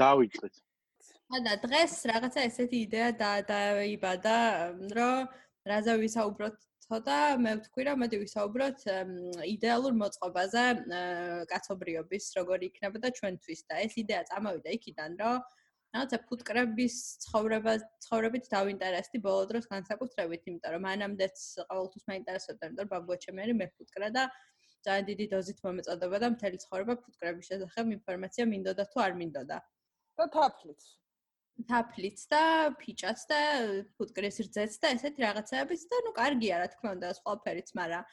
დავიწყეთ. და დღეს რაღაცა ესეთი იდეა და დაიბადა, რომ რაზე ვისაუბროთ ცოტა, მე ვთქვი რომ მე ვისაუბროთ იდეალურ მოწყობაზე კაცობრიობის, როგორი იქნებოდა ჩვენთვის და ეს იდეა წამოვიდა იქიდან, რომ რაღაცა ფუტკრების ცხოვრება ცხოვრებით დავინტერესდი ბოლო დროს განსაკუთრებით, იმიტომ რომ მანამდეც ყოველთვის მაინტერესებდა, რომ ბაბუაჩემერი მე ფუტკრა და ძალიან დიდი დოზით მომეწოდება და მთელი ცხოვრება ფუტკრების შესახებ ინფორმაცია მინდოდა თუ არ მინდოდა. და თაფლიც. თაფლიც და ფიჭაც და ფუტკრის რძეც და ესეთი რაღაცებიც და ნუ კარგია რა თქმა უნდა სხვა ფერიც, მაგრამ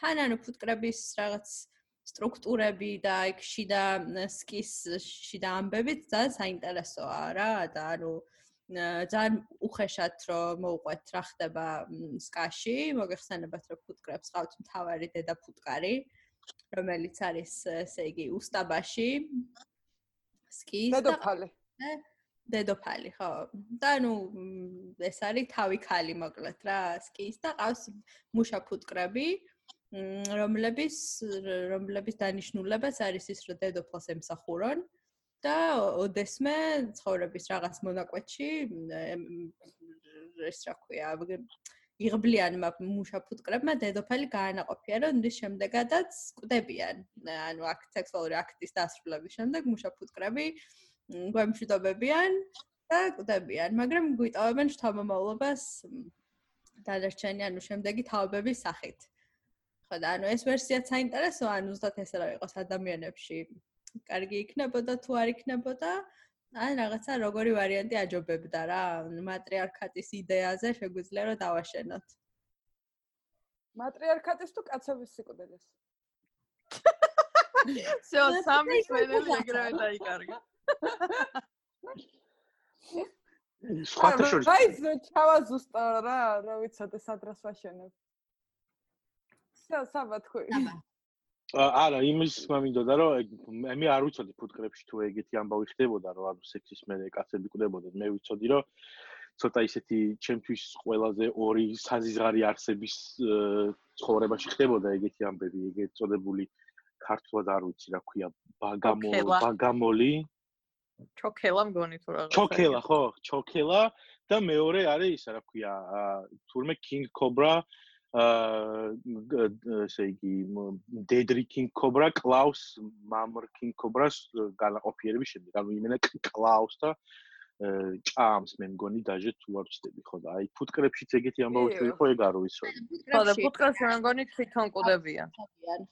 თან ანუ ფუტკრების რაღაც სტრუქტურები და იქ შიდა სკის შიდა ამბებიც ძალიან საინტერესოა რა და ანუ ძალიან უხეშად რომ მოუყვეთ რა ხდება სკაში, მოგეხსენებათ რომ ფუტკრებს ყავთ მთავარი დედა ფუტკარი, რომელიც არის ესე იგი უსტაბაში სკის დედოფალი. დედოფალი, ხო. და ნუ ეს არის თავი ქალი მოკლედ რა, სკის და ყავს მუშა ფუტკრები, რომლების რომლების დანიშნულებაც არის ის, რომ დედოფალს ემსახურონ და ოდესმე ცხოვრების რაღაც მონაკვეთში ეს რა ქვია, იღბლიანმა მუშა ფუტკრებმა დედოფალი გაანაყოფია, რომ ის შემდეგადაც კვდებიან. ანუ აქ სექსუალური აქტის დასრულების შემდეგ მუშა ფუტკრები გვემშვიდობებიან და კვდებიან, მაგრამ გვიტოვებენ შთამომავლობას დადარჩენი, ანუ შემდეგი თაობების სახით. ხო და ანუ ეს ვერსიაც საინტერესოა, ანუ ზუსტად ესე რა იყოს ადამიანებში. კარგი იქნებოდა თუ არ იქნებოდა? ან რაღაცა როგორი ვარიანტი აჯობებდა რა მატრიარქატის იდეაზე შეგვიძლია რომ დავაშენოთ მატრიარქატის თუ კაცების სიკვდილის всё სამი შვენელი ეგრევე დაიკარგა სხვათა შორის აი ჩავა ზუსტად რა რა ვიცოდე სადრას ვაშენებ всё საბა თქვი არა, იმის მამინდოდა რომ მე არ ვიცოდი ფუტკრებში თუ ეგეთი ამბავი ხდებოდა, რომ ანუ სექსის მე კაცები კვდებოდნენ. მე ვიცოდი რომ ცოტა ისეთი ჩემთვის ყველაზე ორი საზიზღარი არსების ცხოვრებაში ხდებოდა ეგეთი ამბები, ეგეთ წოდებული ქართულად არ ვიცი რა ქვია, ბაგამო ბაგამოლი. ჩოქელა მგონი თუ რაღაცა. ჩოქელა, ხო, ჩოქელა და მეორე არის ისა რა ქვია, თურმე king cobra აა ესე იგი დედრი კინგ კობრა კლაუს მამრ კინგ კობრას განაყოფიერების შემდეგ. ანუ იმენა კლაუს და ჭამს მე მგონი დაჟე თუ არ ვწდები. ხო და აი ფუტკრებშიც ეგეთი ამბავი თუ იყო ეგ არ ვიცოდი ხო და ფუტკრებში მე მგონი თვითონ კვდებიან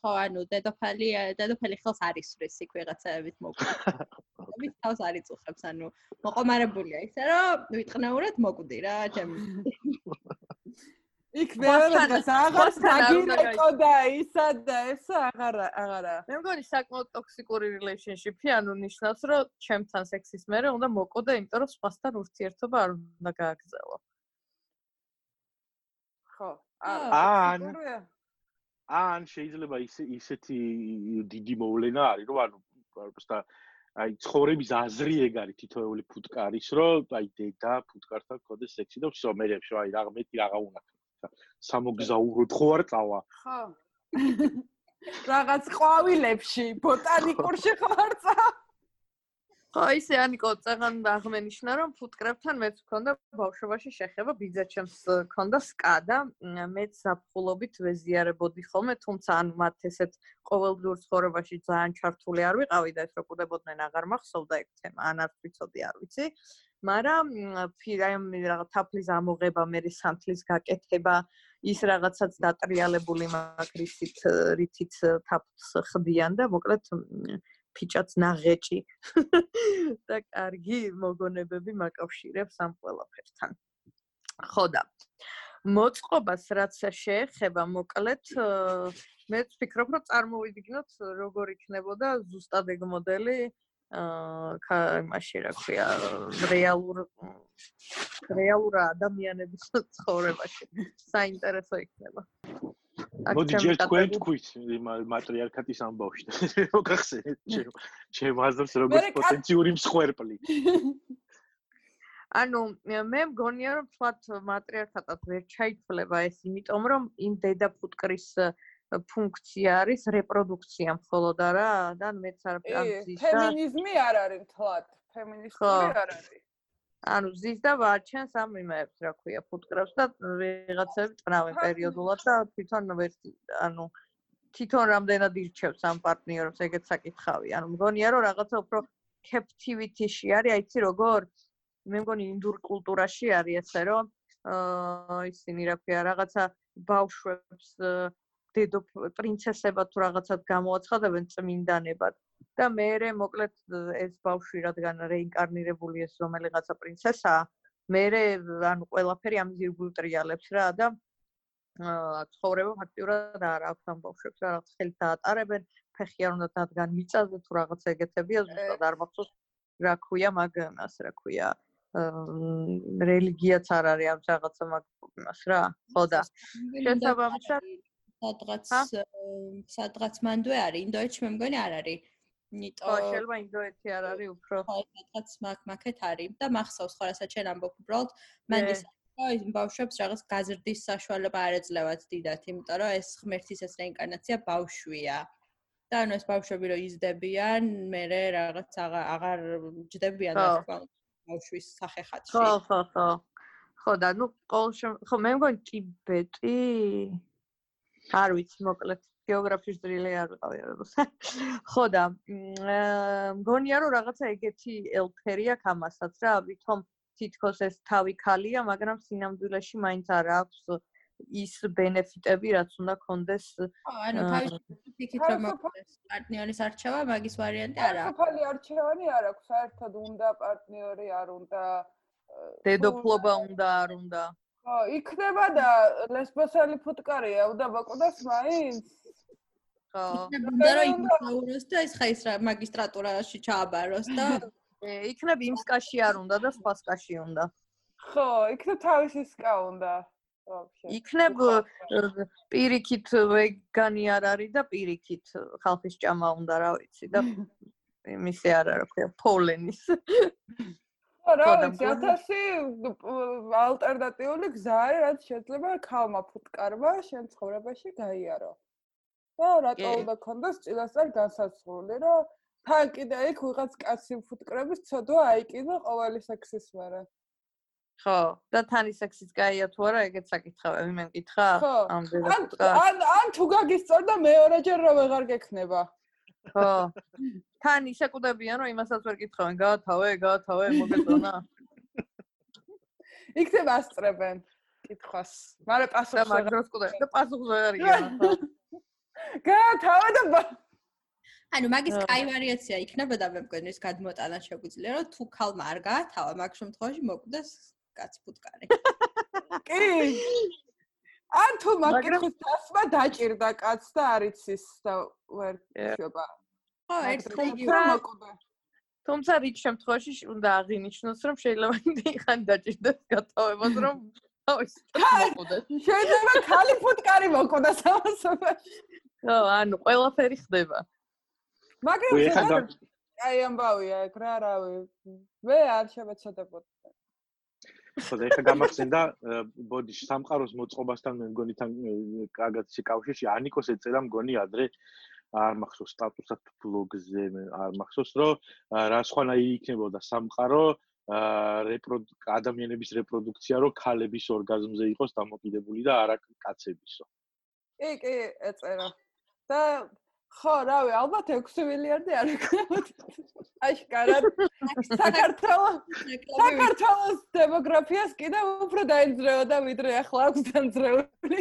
ხო ანუ დედოფალი დედოფალი ხელს არის სრის იქ ვიღაცაებით მოკვდა მის თავს არის წუხებს ანუ მოყომარებულია ისე რომ ვიტყნეურად მოკვდი რა ჩემი იქ მეორე დღეს აღარ დაგირეკო და ისა და ეს აღარა აღარა მე მგონი საკმაოდ ტოქსიკური relationship-ი ანუ ნიშნავს რომ ჩემთან სექსის მერე უნდა მოკოდე იმიტომ რომ სხვასთან ურთიერთობა არ უნდა გააგრძელო ხო ან ან შეიძლება ისე ისეთი დიდი მოვლენა არის რომ ანუ პროსტა აი ცხოვრების აზრი ეგ არის თითოეული ფუტკარის რომ აი დედა ფუტკართან ქონდეს სექსი და всё მე რე აი რა მეტი რაღა უნდა სამოგზაუროთ ხო არ წავა? ხო. რაღაც ყვავილებში, ბოტანიკურში ხო არ წავა? ხო, ისე ანიკო წაღან აღმენიშნა რომ ფუტკრებთან მეც მქონდა ბავშვობაში შეხება, ბიძაჩემს მქონდა სკა და მეც საფხულობით ვეზიარებოდი ხოლმე, თუმცა ან მათ ესეთ ყოველდღიურ ცხოვრებაში ძალიან ჩართული არ ვიყავი და ეს რო კვდებოდნენ აღარ მახსოვდა ეგ თემა, ან არ ვიცოდი, არ ვიცი. მაგრამ აი რაღაც თაფლის ამოღება, მე სანთლის გაკეთება, ის რაღაცაც დატრიალებული მაგრისით რითიც თაფლს ხდიან და მოკლედ ფიჭაც ნაღეჭი და კარგი მოგონებები მაკავშირებს ამ ყველაფერთან. ხო და მოწყობას რაც შეეხება მოკლედ მე ვფიქრობ რომ წარმოვიდგინოთ როგორ იქნებოდა ზუსტად ეგ მოდელი აა იმაში რა ქვია რეალურ რეალურ ადამიანების ცხოვრებაში საინტერესო იქნება. მოდი ჯერ თქვენ თქვით მატრიარქატის ამბავში. რო გახსენეთ ჩემ აზრს როგორც პოტენციური მსხვერპლი. ანუ მე მგონია რომ თქვათ მატრიარქატად ვერ ჩაითვლება ეს იმიტომ რომ იმ დედა ფუტკრის ფუნქცია არის რეპროდუქცია მხოლოდ არა და მეც არ ამის და ფემინიზმი არ არის თლად ფემინისტური არ არის. ანუ ზის და ვარჩენს ამ იმებს, რა ქვია, ფუტკრებს და ვიღაცები წნავენ პერიოდულად და თვითონ ვერ ანუ თვითონ რამდენად ირჩევს ამ პარტნიორებს, ეგეც საკითხავი. ანუ მგონია რომ რაღაცა უფრო captivity-ში არის, აიცი როგორ? მე მგონი ინდურ კულტურაში არის ესე, რომ აა ისინი რა ქვია, რაღაცა ბავშვებს დედო პრინცესებად თუ რაღაცად გამოაცხადებენ წმინდანებად და მეરે მოკლედ ეს ბავშვი რადგან რეინკარნირებული ეს რომელიღაცა პრინცესაა მეરે ანუ ყველაფერი ამ ზირგულ ტრიალებს რა და ცხოვრება ფაქტიურად არ აქვს ამ ბავშვებს რა რაღაც ხელით დაატარებენ ფეხი არ უნდა დადგან მიწაზე თუ რაღაც ეგეთებია ზუსტად არ მახსოვს რა ქვია მაგ მას რა ქვია რელიგიაც არ არის ამ რაღაცა მაგ იმას რა ხო და შესაბამისად სადღაც სადღაც მანდვე არის. ინდოეთში მე მგონი არ არის. ნიტო ხო შეიძლება ინდოეთი არ არის უფრო. ხო სადღაც მაგ მაგეთ არის და მახსოვს ხო რასაც შენ ამბობ უბრალოდ. მანდის აი ბავშვებს რაღაც გაზრდის საშუალება არ ეძლევათ დიდათ იმიტომ რომ ეს ღმერთის ეს რეინკარნაცია ბავშვია. და ანუ ეს ბავშვები რო იზრდებიან მე რაღაც აღარ ჯდებიან და თქვა ბავშვის სახეხატში. ხო ხო ხო. ხო და ნუ ყოველ ხო მე მგონი ტიბეტი არ ვიცი მოკლედ გეოგრაფიის დრილი არ ვიყავი. როგორც ხო და მგონია რომ რაღაცა ეგეთი ელფერი აქვს ამასაც რა ვითომ თითქოს ეს თავი ქალია მაგრამ სინამდვილეში მაინც არ აქვს ის ბენეფიტები რაც უნდა კონდეს ანუ თავის ფიქით რომ პარტნიორის არჩევა მაგის ვარიანტი არ აქვს. ფალი არჩევანი არ აქვს. საერთოდ უნდა პარტნიორი არ უნდა დედოფლობა უნდა არ უნდა ხო, იქნება და ლესბოსელი ფუტკარია, უნდა ბაკოდას მაინც. ხო. უნდა რომ იმსაუროს და ეს ხა ის მაგისტრატურაში ჩააბაროს და იქნებ იმსკაში არ უნდა და სხვა სკაში უნდა. ხო, იქნებ თავისი სკა უნდა. იქნებ პირიქით ვეგანი არ არის და პირიქით ხალხის ჭამა უნდა რა ვიცი და იმისი არ არის, ხო, პოლენის. რა ვიცი, ათასი ალტერნატიული გზა არის, რაც შეიძლება ქალმა ფუტკარმა შენ ცხოვრებაში გაიარო. და რატო უნდა კონდეს წილასწარ განსაცრული, რომ თან კიდე იქ ვიღაც კაცი ფუტკრების ცოდვა აიკიდა ყოველი სექსის მერე. ხო, და თანი სექსის გაია თუ არა, ეგეც საკითხავები მე მკითხა ამ დედაფუტკარ. ან ან თუ გაგისწორ და მეორეჯერ რომ ვეღარ გექნება. ხო. თან ისე კვდებიან რომ იმასაც ვერ კითხავენ გაათავე გაათავე მოგეწონა. იქნებ ასწრებენ კითხვას. მაგრამ პასუხს მაგას კვდებიან და პასუხს ვერ არიან გაათავე და ანუ მაგის კაი ვარიაცია იქნებოდა მე მგონი ის გადმოტანა შეგვიძლია რომ თუ ქალმა არ გაათავა მაგ შემთხვევაში მოკვდეს კაც ფუტკარი. კი ან თუ მაგ კითხვის დასმა დაჭირდა კაც და არიცის და ვერ შვება ხო, ერთხელ იგივე მოკვდა. თუმცა რით შემთხვევაში უნდა აღინიშნოს, რომ შეიძლება დიხან დაჭირდეს გატოვებას, რომ მოკვდეს. შეიძლება ხალი ფუტკარი მოკვდეს ამასობაში. ხო, ანუ ყველაფერი ხდება. მაგრამ აი ამბავია, რა რავი. მე არ შემეცოდებოდი. ხო, და ეხა გამახსენდა ბოდი სამყაროს მოწყობასთან მე მგონი თან კარგად შეკავშირში ანიკოს ეწერა მგონი ადრე არ მახსოვს სტატუსად ბლოგზე არ მახსოვს რომ რა სხვანაირი იქნებოდა სამყარო ადამიანების რეპროდუქცია რომ ქალების ორგაზმზე იყოს დამოკიდებული და არა კაცებისო. კი, კი, ეწერა. და ხო, რავი, ალბათ 6 მილიარდი არ იქნებოდა. აშკარად საქართველოს საქართველოს დემოგრაფიას კიდე უფრო დაიძრეოდა ვიდრე ახლა აქვს დაძრეული.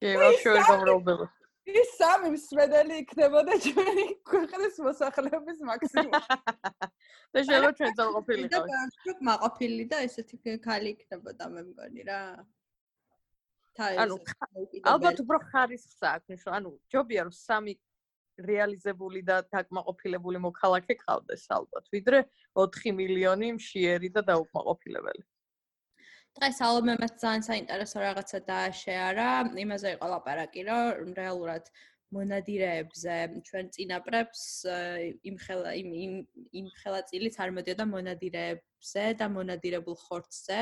კი, ვაფშე ვერ გამრავლდება. ის სამი მსმენელი იქნებოდა ჩვენი ქვეყნის მოსახლეობის მაქსიმუმი. და შეიძლება ჩვენ წაყოფილი და ბავშვი მაყოფილი და ესეთი ქალი იქნებოდა მე მგონი რა. ანუ ალბათ უფრო ხარისხს აქვს, ანუ ჯობია რომ სამი რეალიზებული და დაკმაყოფილებული მოქალაქე ყავდეს ალბათ, ვიდრე 4 მილიონი მშიერი და დაუკმაყოფილებელი. დღეს ალომემაც ძალიან საინტერესო რაღაცა დააშეარა. იმაზე იყო ლაპარაკი, რომ რეალურად მონადირეებზე ჩვენ წინაპრებს იმ ხელა იმ იმ ხელაწილიც არ მოდიოდა მონადირეებზე და მონადირებულ ხორცზე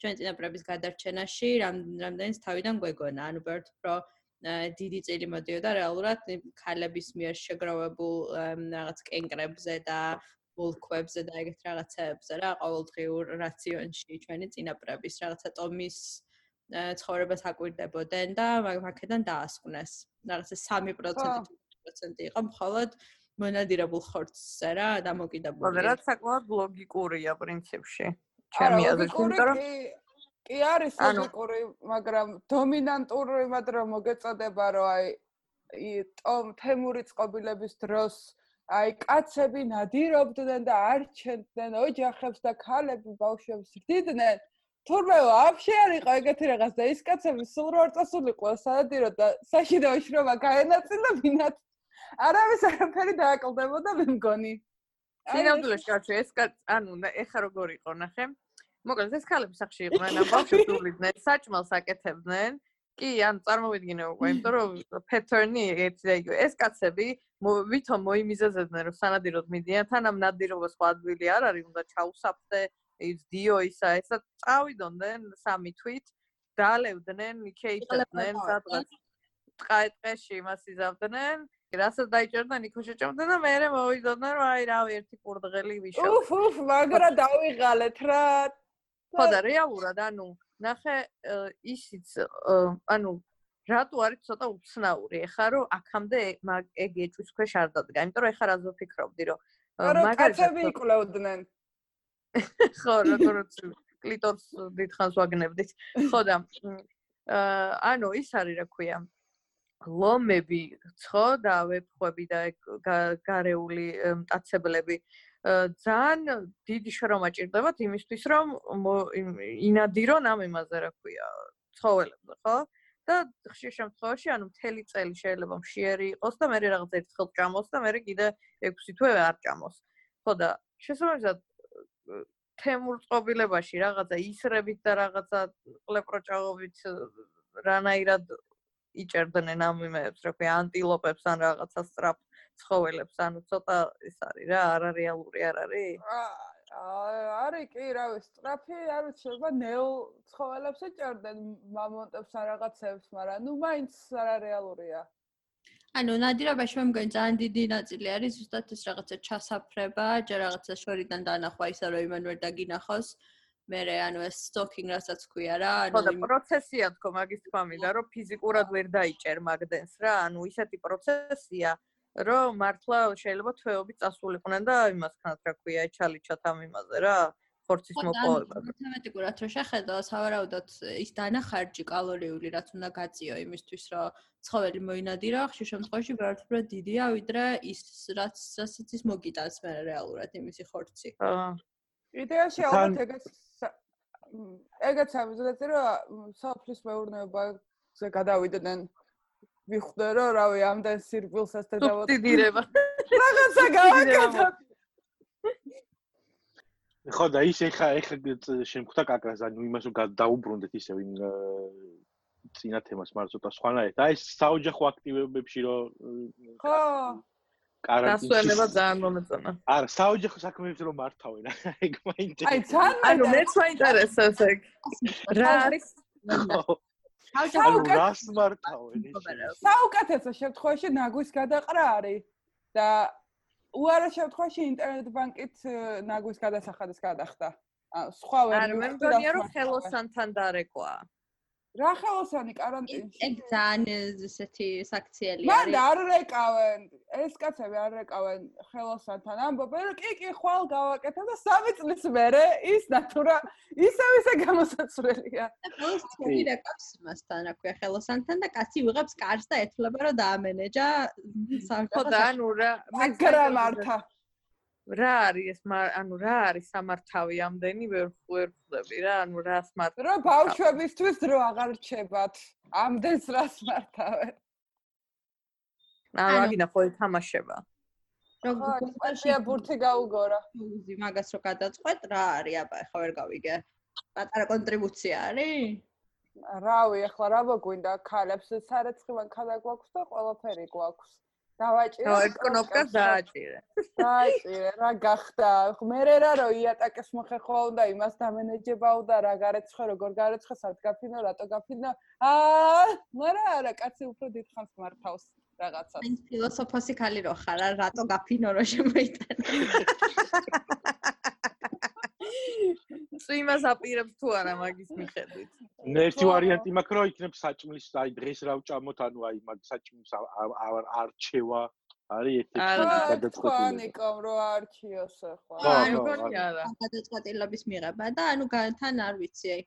ჩვენ წინაპრების გადარჩენაში რამდენიც თავიდან გვეგონა. ანუ ვერთ პრო დიდი წილი მოდიოდა რეალურად ქალების მიერ შეგროვებულ რაღაც კენკრებზე და ბულქვებზე და ეგეთ რაღაცეებზე რა ყოველდღიურ რაციონში ჩვენი წინაპრების რაღაცა ტომის ცხოვრებას აკვირდებოდნენ და მაგაკედან დაასკვნეს. რაღაცა 3% 4% იყო მხოლოდ მონადირებულ ხორცზე რა დამოკიდებული. ხო, რაც საკმაოდ ლოგიკურია პრინციპში. ჩემი აზრით, იმიტომ რომ კი არის ლოგიკური, მაგრამ დომინანტური მაგრამ მოგეწოდება რომ აი ტომ თემური წყობილების დროს აი კაცები ნადირობდნენ და არჩენდნენ ოჯახებს და ქალები ბავშვებს რძიდნენ თურმე ვაფშე არ იყო ეგეთი რაღაც და ის კაცები სულ რო არ წასულიყო სადადირო და საშინაო შრომა გაენაწილებინათ არავის არაფერი დააკლდებოდა მე მგონი. სინამდვილეში კაცი ეს ანუ ეხა როგორ იყო ნახე მოკლედ ეს ქალები სახში იყვნენ ამ ბავშვებს უვლიდნენ საჭმელს აკეთებდნენ. კი ან წარმოვიდგინე უკვე იმიტომ რომ პეტერნი ერთი და იგივე. ეს კაცები ვითომ მოიმიზეზებდნენ რომ სანადიროდ მიდიან თან ამ ნადირობას სხვა ადგილი არ არის უნდა ჩაუსაფრთხე ის დიო ისა ესა წავიდოდნენ სამი თვით დალევდნენ იქეითებდნენ სადღაც. ტყაეტყეში მას იზავდნენ. რასაც დაიჭერდნენ იქ შეჭამდნენ და მე მოვიდოდნენ რომ აი რავი ერთი ყურდღელი ვიშო. უფ უფ მაგრა დავიღალეთ რა. ხო და რეალურად ანუ ნახე ისიც ანუ რატო არის ცოტა უცნაური ეხა რომ აქამდე ეგ ეჭვის ქვეშ არ დადგა იმიტომ რომ ეხა რა ზოფიქრობდი რომ მაგალითად იკლევდნენ ხო როგორც კლიტორს დიდხანს ვაგნებდით. ხო და ანუ ის არის რა ქვია ლომები ხო და ვებხვები და გარეული მტაცებლები ძალიან დიდი შრომა ჭირდებათ იმისთვის რომ ინადირონ ამ იმაზე რა ქვია ცხოველებზე ხო? და ხშირ შემთხვევაში ანუ მთელი წელი შეიძლება მშიერი იყოს და მე რაღაც ერთხელ ჭამოს და მე კიდე 6 თვე არ ჭამოს. ხო და შესაბამისად თემურ წყობილებაში რაღაცა ისრებით და რაღაცა ყლეპროჭაღობით რანაირად იჭერდნენ ამ იმებს ქვია ანტილოპებს ან რაღაცა სტრაფ ცხოველებს, ანუ ცოტა ის არის რა, არარეალური არ არის? არის კი, რა ვიცი, სტრაფი არ ვიცი, შეიძლება ნეო ცხოველებს ეჭერდნენ მამონტებს ან რაღაცებს, მაგრამ ნუ მაინც არარეალურია. ანუ ნადირობაში მე მგონი ძალიან დიდი ნაწილი არის ზუსტად ეს რაღაცა ჩასაფრება, ჯერ რაღაცა შორიდან დაანახვა ისა რომ იმან ვერ დაგინახოს. მე რე ანუ ეს სტოკინგ რასაც ქვია რა ანუ ხო და პროცესია თქო მაგის თქვა მინდა რომ ფიზიკურად ვერ დაიჭერ მაგდენს რა ანუ ისეთი პროცესია რომ მართლა შეიძლება თვეობით წასულიყვნენ და იმას ქნათ რა ქვია ჩალიჩათ ამ იმაზე რა ხორცის მოპოვება. მათემატიკურად რო შეხედო, სავარაუდოდ ის დანახარჯი კალორიული რაც უნდა გაწიო იმისთვის, რომ ცხოველი მოინადირო, ხშირ შემთხვევაში ვერც უფრო დიდია, ვიდრე ის რაც რასაც ის მოგიტანს მე რეალურად იმისი ხორცი. აა. იდეაში ალბათ ეგეც ეგეც ამბობთ, რომ საფლის მეურნეობაზე გადავიდნენ ვიხვდე რომ რავი ამდენ სირბილს ასე დავოთ დიდირება რაღაცა გავაკეთე ხო და ის ეხა ეხა შემხვდა კაკას ანუ იმას რომ დაუბრუნდეთ ისე ვინ წინა თემას მაგრამ ცოტა სხვანაირად. ეს საოჯახო აქტივობებში რომ ხო. კარანტინში დასვენება ძალიან მომეწონა. არა საოჯახო საქმეებში რომ მართავენ ეგ მაინტერესებს აი ძალიან ანუ მეც მაინტერესებს ეგ რა არის ხო საუკეთესო მართავენ საუკეთესო შემთხვევაში ნაგვის გადაყრა არის და უარა შემთხვევაში ინტერნეტ ბანკით ნაგვის გადასახადეს გადახდა. სხვა ვერ არ მე მგონია რომ ხელოსანთან დარეკვა რა ხალხანი каранტინში? ეგ ძალიან ესეთი საქციელი არის. მან არ რეკავენ. ეს კაცები არ რეკავენ ხელოსანთან. ამბობენ, კი კი, ხვალ გავაკეთებ და სამი წლის მერე ის ნატურა ისევ ისე გამოსაცრელია. ხელოსანი რეკავს მასთან, აკვე ხელოსანთან და კაცი ვიღებს კარს და ეთლება რომ დაამენეჯა სამი. ხო და ნურა. მაგრამ ართა. რა არის ეს ანუ რა არის სამართავი ამდენი ვერ ვერ ხვდები რა ანუ რას მართ რა ბავშვებისთვის დრო აღარ რჩებათ? ამდენს რას მართავენ? ანუ აგინა ხო ეთამაშება როგორია ბურთი გაუგორა. უზი მაგას რო გადაწყვეტ რა არის აბა ხო ვერ გავიგე. პატარა კონტრიბუცია არის? რავი ახლა რა მოგვინდა? ქალებს სარეცხილან ქალა გვაქვს და ყველაფერი გვაქვს დავაჭირე. ხო, ეს კნოპკას დააჭირე. დააჭირე, რა გახდა? მე რა რო იატაკეს მოხეხო უნდა იმას დამენეჯებაო და რა გარეცხე, როგორ გარეცხე, სად გაფინო, რატო გაფინო? აა, მარა არა, კაცი უფრო დიდხანს მართავს. რაღაცას. მაინც ფილოსოფოსი ხალი რო ხარ, რა, რატო გაფინო რო შემოიტანე? წვიმას აპირებს თუ არა მაგის მიხედვით. ერთი ვარიანტი მაქვს რომ იქნებ საჭმლის აი დღეს რა ვჭამოთ ანუ აი მაგ საჭმლის არ არ არჩევა არის ერთ-ერთი გადაწყვეტილება ნიკომ რო არჩიოს ახლა. აი, ხო, მგონი არა. გადაწყვეტილების მიღება და ანუ თან არ ვიცი აი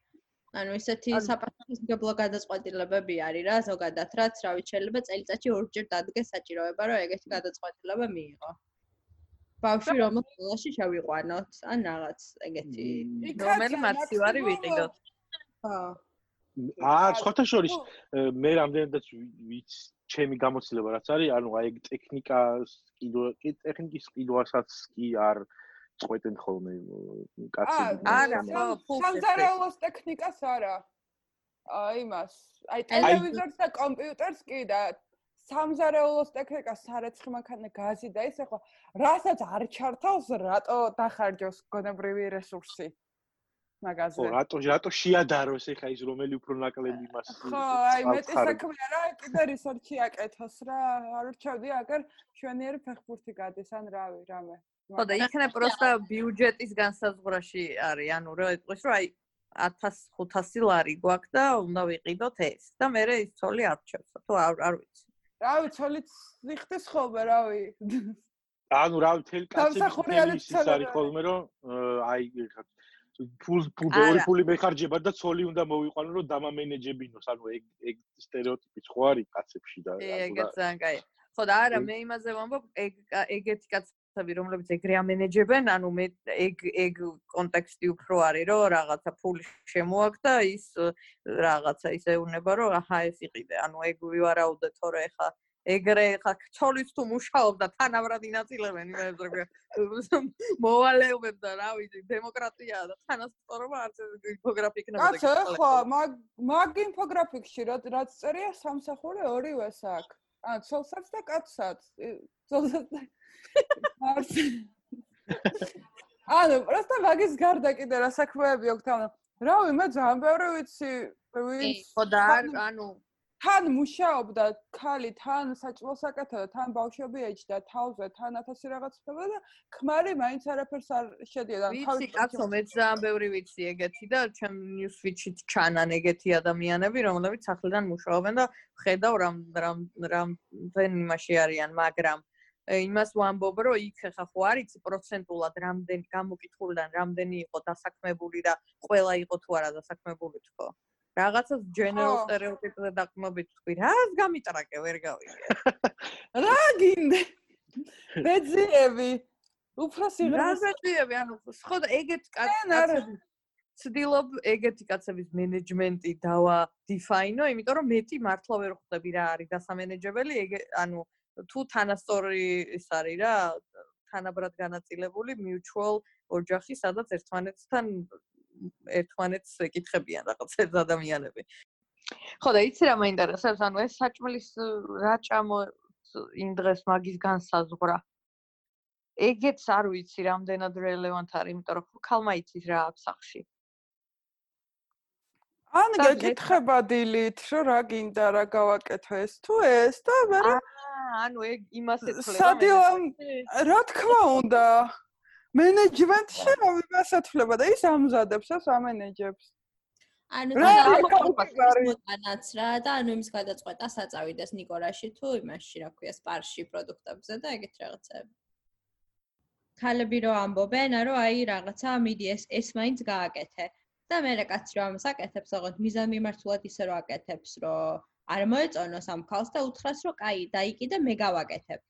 ანუ ესეთი საპასუხისმგებლო გადაწყვეტილებები არის რა ზოგადად რაც რა ვიცი შეიძლება წელიწადში ორჯერ დადგეს საჭიროება რომ ეგეთი გადაწყვეტილება მიიღო ბავშვი რომ სკოლაში შევიყვანოთ ან რაღაც ეგეთი. რომელი მაქსიმუმ- ვიყიდოთ. ხო. აა სხვათა შორის მე რამდენადაც ვიც ჩემი გამოცდილება რაც არის ანუ აი ეგ ტექნიკას კიდო კი ტექნიკის კიდვასაც კი არ წყვეტენ ხოლმე კაცები. არა, ხო, სამზარეულოს ტექნიკას არა. აი იმას, აი აი- ტელევიზორს და კომპიუტერს კი და სამზარეულოს ტექნიკას სარეცხი მანქანა გაზი და ის ახლა რასაც არ ჩართავს, რატო დახარჯოს გონებრივი რესურსი მაგაზე. ხო რატო რატო შეადაროს ეხა ის რომელი უფრო ნაკლები მას ხო, აი მეტი საქმე არა, კიდე რესურსი აკეთოს რა, არ რჩევდი, აგერ ჩვენიერი ფეხბურთი გადის ან რავი, რამე. ხო და იქნებ პროსტა ბიუჯეტის განსაზღვრაში არის, ანუ რა იტყვის, რომ აი 1500 ლარი გვაქვს და უნდა ვიყიდოთ ეს და მე ის ცოლი არჩევს. თუ არ არ ვიცი. რავი, ცოლიც იხდეს ხოლმე, რავი. ანუ რა მთელი კაცები სამსახური მთელი არის ის არის ხოლმე რომ აი ფულ ფულ ბევრი ფული მეხარჯება და ცოლი უნდა მოვიყვანო რომ დამამენეჯებინოს ანუ ეგ ეგ სტერეოტიპი ხო არის კაცებში და ე, ანუ ეგეც რა- ძალიან კაი. ხო და არა, ეგ- მე იმაზე ვამბობ, ეგ ეგეთი კაცები, რომლებიც ეგრე ამენეჯებენ, ანუ მე ეგ ეგ კონტექსტი უფრო არის, რომ რაღაცა ფული შემოაქვს და ის რაღაცა ისე უნება, რომ აჰა ეს იყიდე. ანუ ეგ ვივარაუდე თორე ხა ეგრე ხა ცოლის თუ მუშაობდა თანაბრად ინაწილებენ იმებს რომ მოვალეობებს და რა ვიცი დემოკრატია და თანასწორობა არც ეს ინფოგრაფი იქნება კაცო, ხო, მაგ მაგ ინფოგრაფიკში რა რაც წერია სამსახური ორივეს აქვს. ან ცოლსაც და კაცსაც. ცოლსაც და ანუ, პროსტა მაგის გარდა კიდე რა საქმეები აქვს თან. რავი, მე ძალიან ბევრი ვიცი, ვინც ხო და ანუ თან მუშაობდა ქალი, თან საჭმელს აკეთებდა, თან ბავშვები ეჭდა თავზე, თან ათასი რაღაც ხდება და ქმარი მაინც არაფერს არ შედიოდა. ვიცი კაცო მე ძალიან ბევრი ვიცი ეგეთი და ჩემ ნიუსვიჩით ჩანან ეგეთი ადამიანები რომლებიც სახლიდან მუშაობენ და ხედავ რამ რამ რამდენ იმაში არიან მაგრამ იმას ვამბობ რომ იქ ხა ხო არიცი პროცენტულად რამდენი გამოკითხულიდან რამდენი იყო დასაქმებული და ყველა იყო თუ არა დასაქმებული თქო რაღაცა general stereotype-ზე დაყმობით თქვი რას გამიტრაკე ვერ გავიგე რა გინდა? ბეძიები. უფრო რა სიღრმის ზეწიები ანუ ხო და ეგეთ კაც- ან არა. კაცები ცდილობ ეგეთი კაცების მენეჯმენტი დავა დიფაინო, იმიტომ რომ მეტი მართლა ვერ ხვდები რა არის დასამენეჯებელი, ეგ ანუ თუ თანასწორი ის არის რა, თანაბრად განაწილებული mutual ოჯახი, სადაც ერთმანეთთან ერთმანეთს ეკითხებიან რაღაც ეს ადამიანები. ხო და იცი რა მაინტერესებს, ანუ ეს საჭმლის ը, რა ჭამო იმ დღეს მაგის განსაზღვრა. ეგეც არ ვიცი რამდენად რელევანტ არის, იმიტომ რომ ხო ქალმა იცის რა აქვს სახში. ან გეკითხება დილით, რომ რა გინდა რა გავაკეთო ეს თუ ეს და მე აა, ანუ ეგ იმას სადილამ მენეჯმენტი? რა თქმა უნდა მენეჯმენტში რომ იმას ეთქლება და ის ამზადებს ეს ამენეჯებს. ანუ და მოტანაც რა და ანუ იმის გადაწყვეტას აწავიდეს ნიკორაში თუ იმაში რა ქვია სპარში პროდუქტებზე და ეგეთ რაღაცები. ქალები რო ამბობენ, რომ აი რაღაცა მიდი ეს ეს მაინც გააკეთე. და მე რა კაცი რომ ამას აკეთებს, ოღონდ მიზან მიმართულად ისე რო აკეთებს, რომ არ მოეწონოს ამ ქალს და უთხრას, რომ კაი, დაიკიდე მე გავაკეთებ.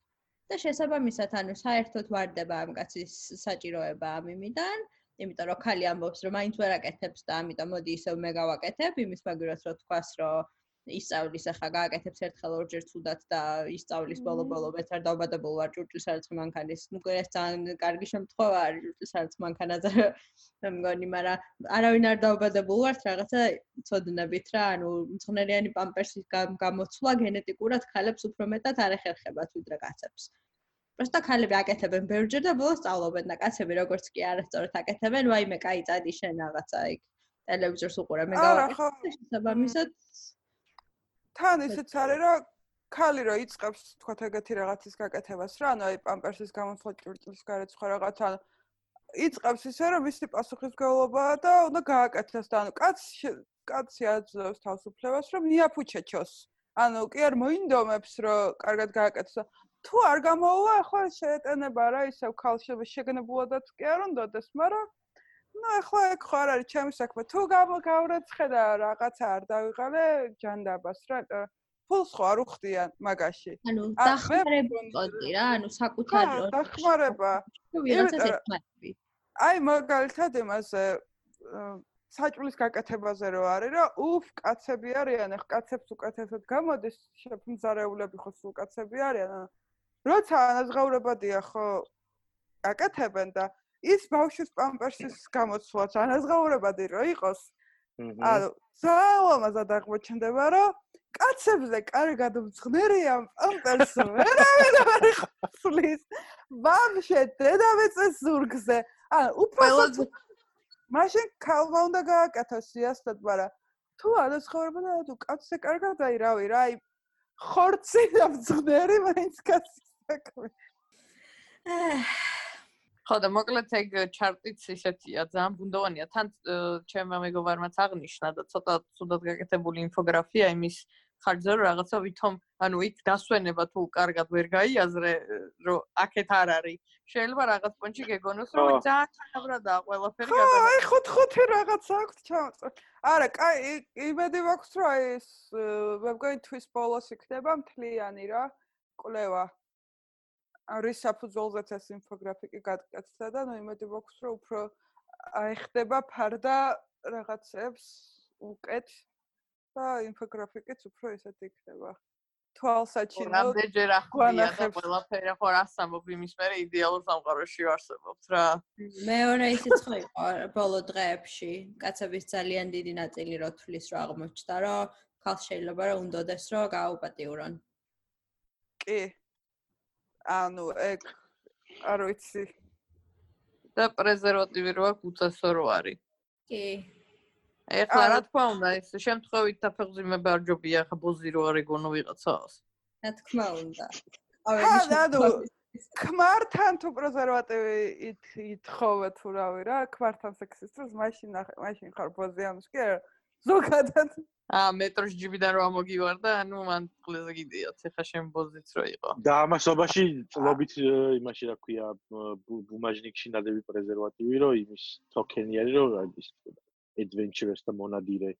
და შესაბამისად, ანუ საერთოდ ვარდება ამ კაცის საჭიროება ამ იმიდან, იმიტომ რომ ქალი ამბობს, რომ მაინც ვერ აკეთებს და ამიტომ მოდი ისევ მე გავაკეთებ, იმის მაგერაც რო თქვას, რომ ისწავლის ახლა გააკეთებს ერთხელ ორჯერ თუდად და ისწავლის ბოლო-ბოლო მეც არ დაუბადებულ ვარ ჭურჭლის არც მანქანის. ნუ ეს ძალიან კარგი შემთხვევა არის ჭურჭლის არც მანქანაზე. მე მგონი, მაგრამ არავინ არ დაუბადებულ ვართ რაღაცა ცოდნებით რა, ანუ მწნერიანი პამპერსის გამ- გამოცვლა გენეტიკურად ქალებს უფრო მეტად არ ეხერხებათ ვიდრე კაცებს. просто ქალები აკეთებენ ბევრჯერ და ბოლოს სწავლობენ და კაცები როგორც კი არასწორად აკეთებენ, ვაიმე, კაი, წადი შენ რაღაცა იქ ტელევიზორს უყურე, მე არა, გავაკეთე. ხო. და შესაბამისად თან ისიც არის რომ ქალი რო იწყებს თქვათ ეგეთი რაღაცის გაკეთებას რა, ანუ აი პამპერსის გამოსვლა ჭურჭლის გარეთ სხვა რაღაცა იწყებს ისე რომ მისი პასუხისგებლობაა და უნდა გააკეთოს და ანუ კაც კაცი აძლევს თავისუფლებას რომ მიაფუჩეჩოს. ანუ კი არ მოინდომებს რომ კარგად გააკეთოს. თუ არ გამოვა, ახლა შეეტენება რა ისევ ქალშები შეგნებულადაც კი არ უნდადეს, მაგრამ ну ახლა ეგ ხო არ არის ჩემი საქმე. თუ გავრეცხე და რაღაცა არ დავიღალე ჯანდაბას რა, ფულს ხო არ უხდიან მაგაში. ანუ დახმარებოდი რა, ანუ საკუთარი დახმარება. აი მაგალითად იმაზე საჭმლის გაკეთებაზე რო არის რა, უფ კაცები არიან, ახ კაცებს უკეთესად გამოდის, შეფმზარეულები ხო სულ კაცები არიან. როცა ანაზღაურებადია ხო აკეთებენ და ის ბავშვის პამპერსის გამოცვლაც ანაზღაურებადი რო იყოს. ანუ ძალამაზად აღმოჩნდება რომ კაცებზე კარგად მძღნერია პამპერს ვერავინ არ ხსლის. ბავშვი დედამიწის ზურგზე. ანუ უფრო მაშინ ქალმა უნდა გააკეთოს სიასტად, მაგრამ თუ ანაზღაურებადი და თუ კაცზე კარგად აი რავი რა, აი ხორცი და მძღნერი მაინც კაცი საქმე. ხო და მოკლედ ეგ ჩარტიც ისეთია, ძალიან ბუნდოვანია. თან ჩემმა მეგობარმაც აღნიშნა და ცოტა ცუდად გაკეთებული ინფოგრაფია იმის ხარჯზე რომ რაღაცა ვითომ, ანუ იქ დასვენება თუ კარგად ვერ გაიაზრე, რომ აქეთ არ არის. შეიძლება რაღაც პონჩი გეგონოს, რომ ძალიან თანაბრადაა ყველაფერი გადაგა. აი ხოთ ხოთი რაღაც აქვს ჩავწერ. არა, კაი, იმედი მაქვს რომ ეს მე მგონი თვის ბოლოს იქნება მთლიანი რა. კვლევა არის საფუძველზეც ეს ინფოგრაფიკი გაკეთდა და ნუ იმედი მაქვს რომ უფრო აიხდება ფარდა რაღაცებს უკეთ და ინფოგრაფიკიც უფრო ისეთი იქნება. თვალსაჩინო რამდენჯერ ახმია და ყველაფერი ხო რასამობ იმის მერე იდეალურ სამყაროში ვარსებობთ რა. მეორე ისიც ხო იყო ბოლო დღეებში. კაცების ძალიან დიდი ნაწილი რო თulis რო აღმოჩნდა რომ ხალხ შეიძლება რომ უნდადეს რომ გააუპატიურონ. კი ანუ ეგ არ ვიცი. და პრეზერვატივი რო აქვს უწესო რო არის. კი. ეხლა რა თქმა უნდა ეს შემთხვევით დაფეხმძიმება არ ჯობია ხა ბოზი რო არ ეგონო ვიღაცას რა თქმა უნდა. ანუ ქმართან თუ პრეზერვატივი ითხოვე თუ რავი რა ქმართან სექსის დროს მაშინ მაშინ ხარ ბოზი ამის კი ზოგადად. აა მეტროს ჯიბიდან რომ ამოგივარ და ანუ მან ყველაზე გიდიოთ ეხა შენ ბოზიც რო იყო. და ამასობაში წლობით იმაში რა ქვია ბუმაჟნიკში ნადები პრეზერვატივი რო იმის თოკენი არის რომ ის adventurous და მონადირე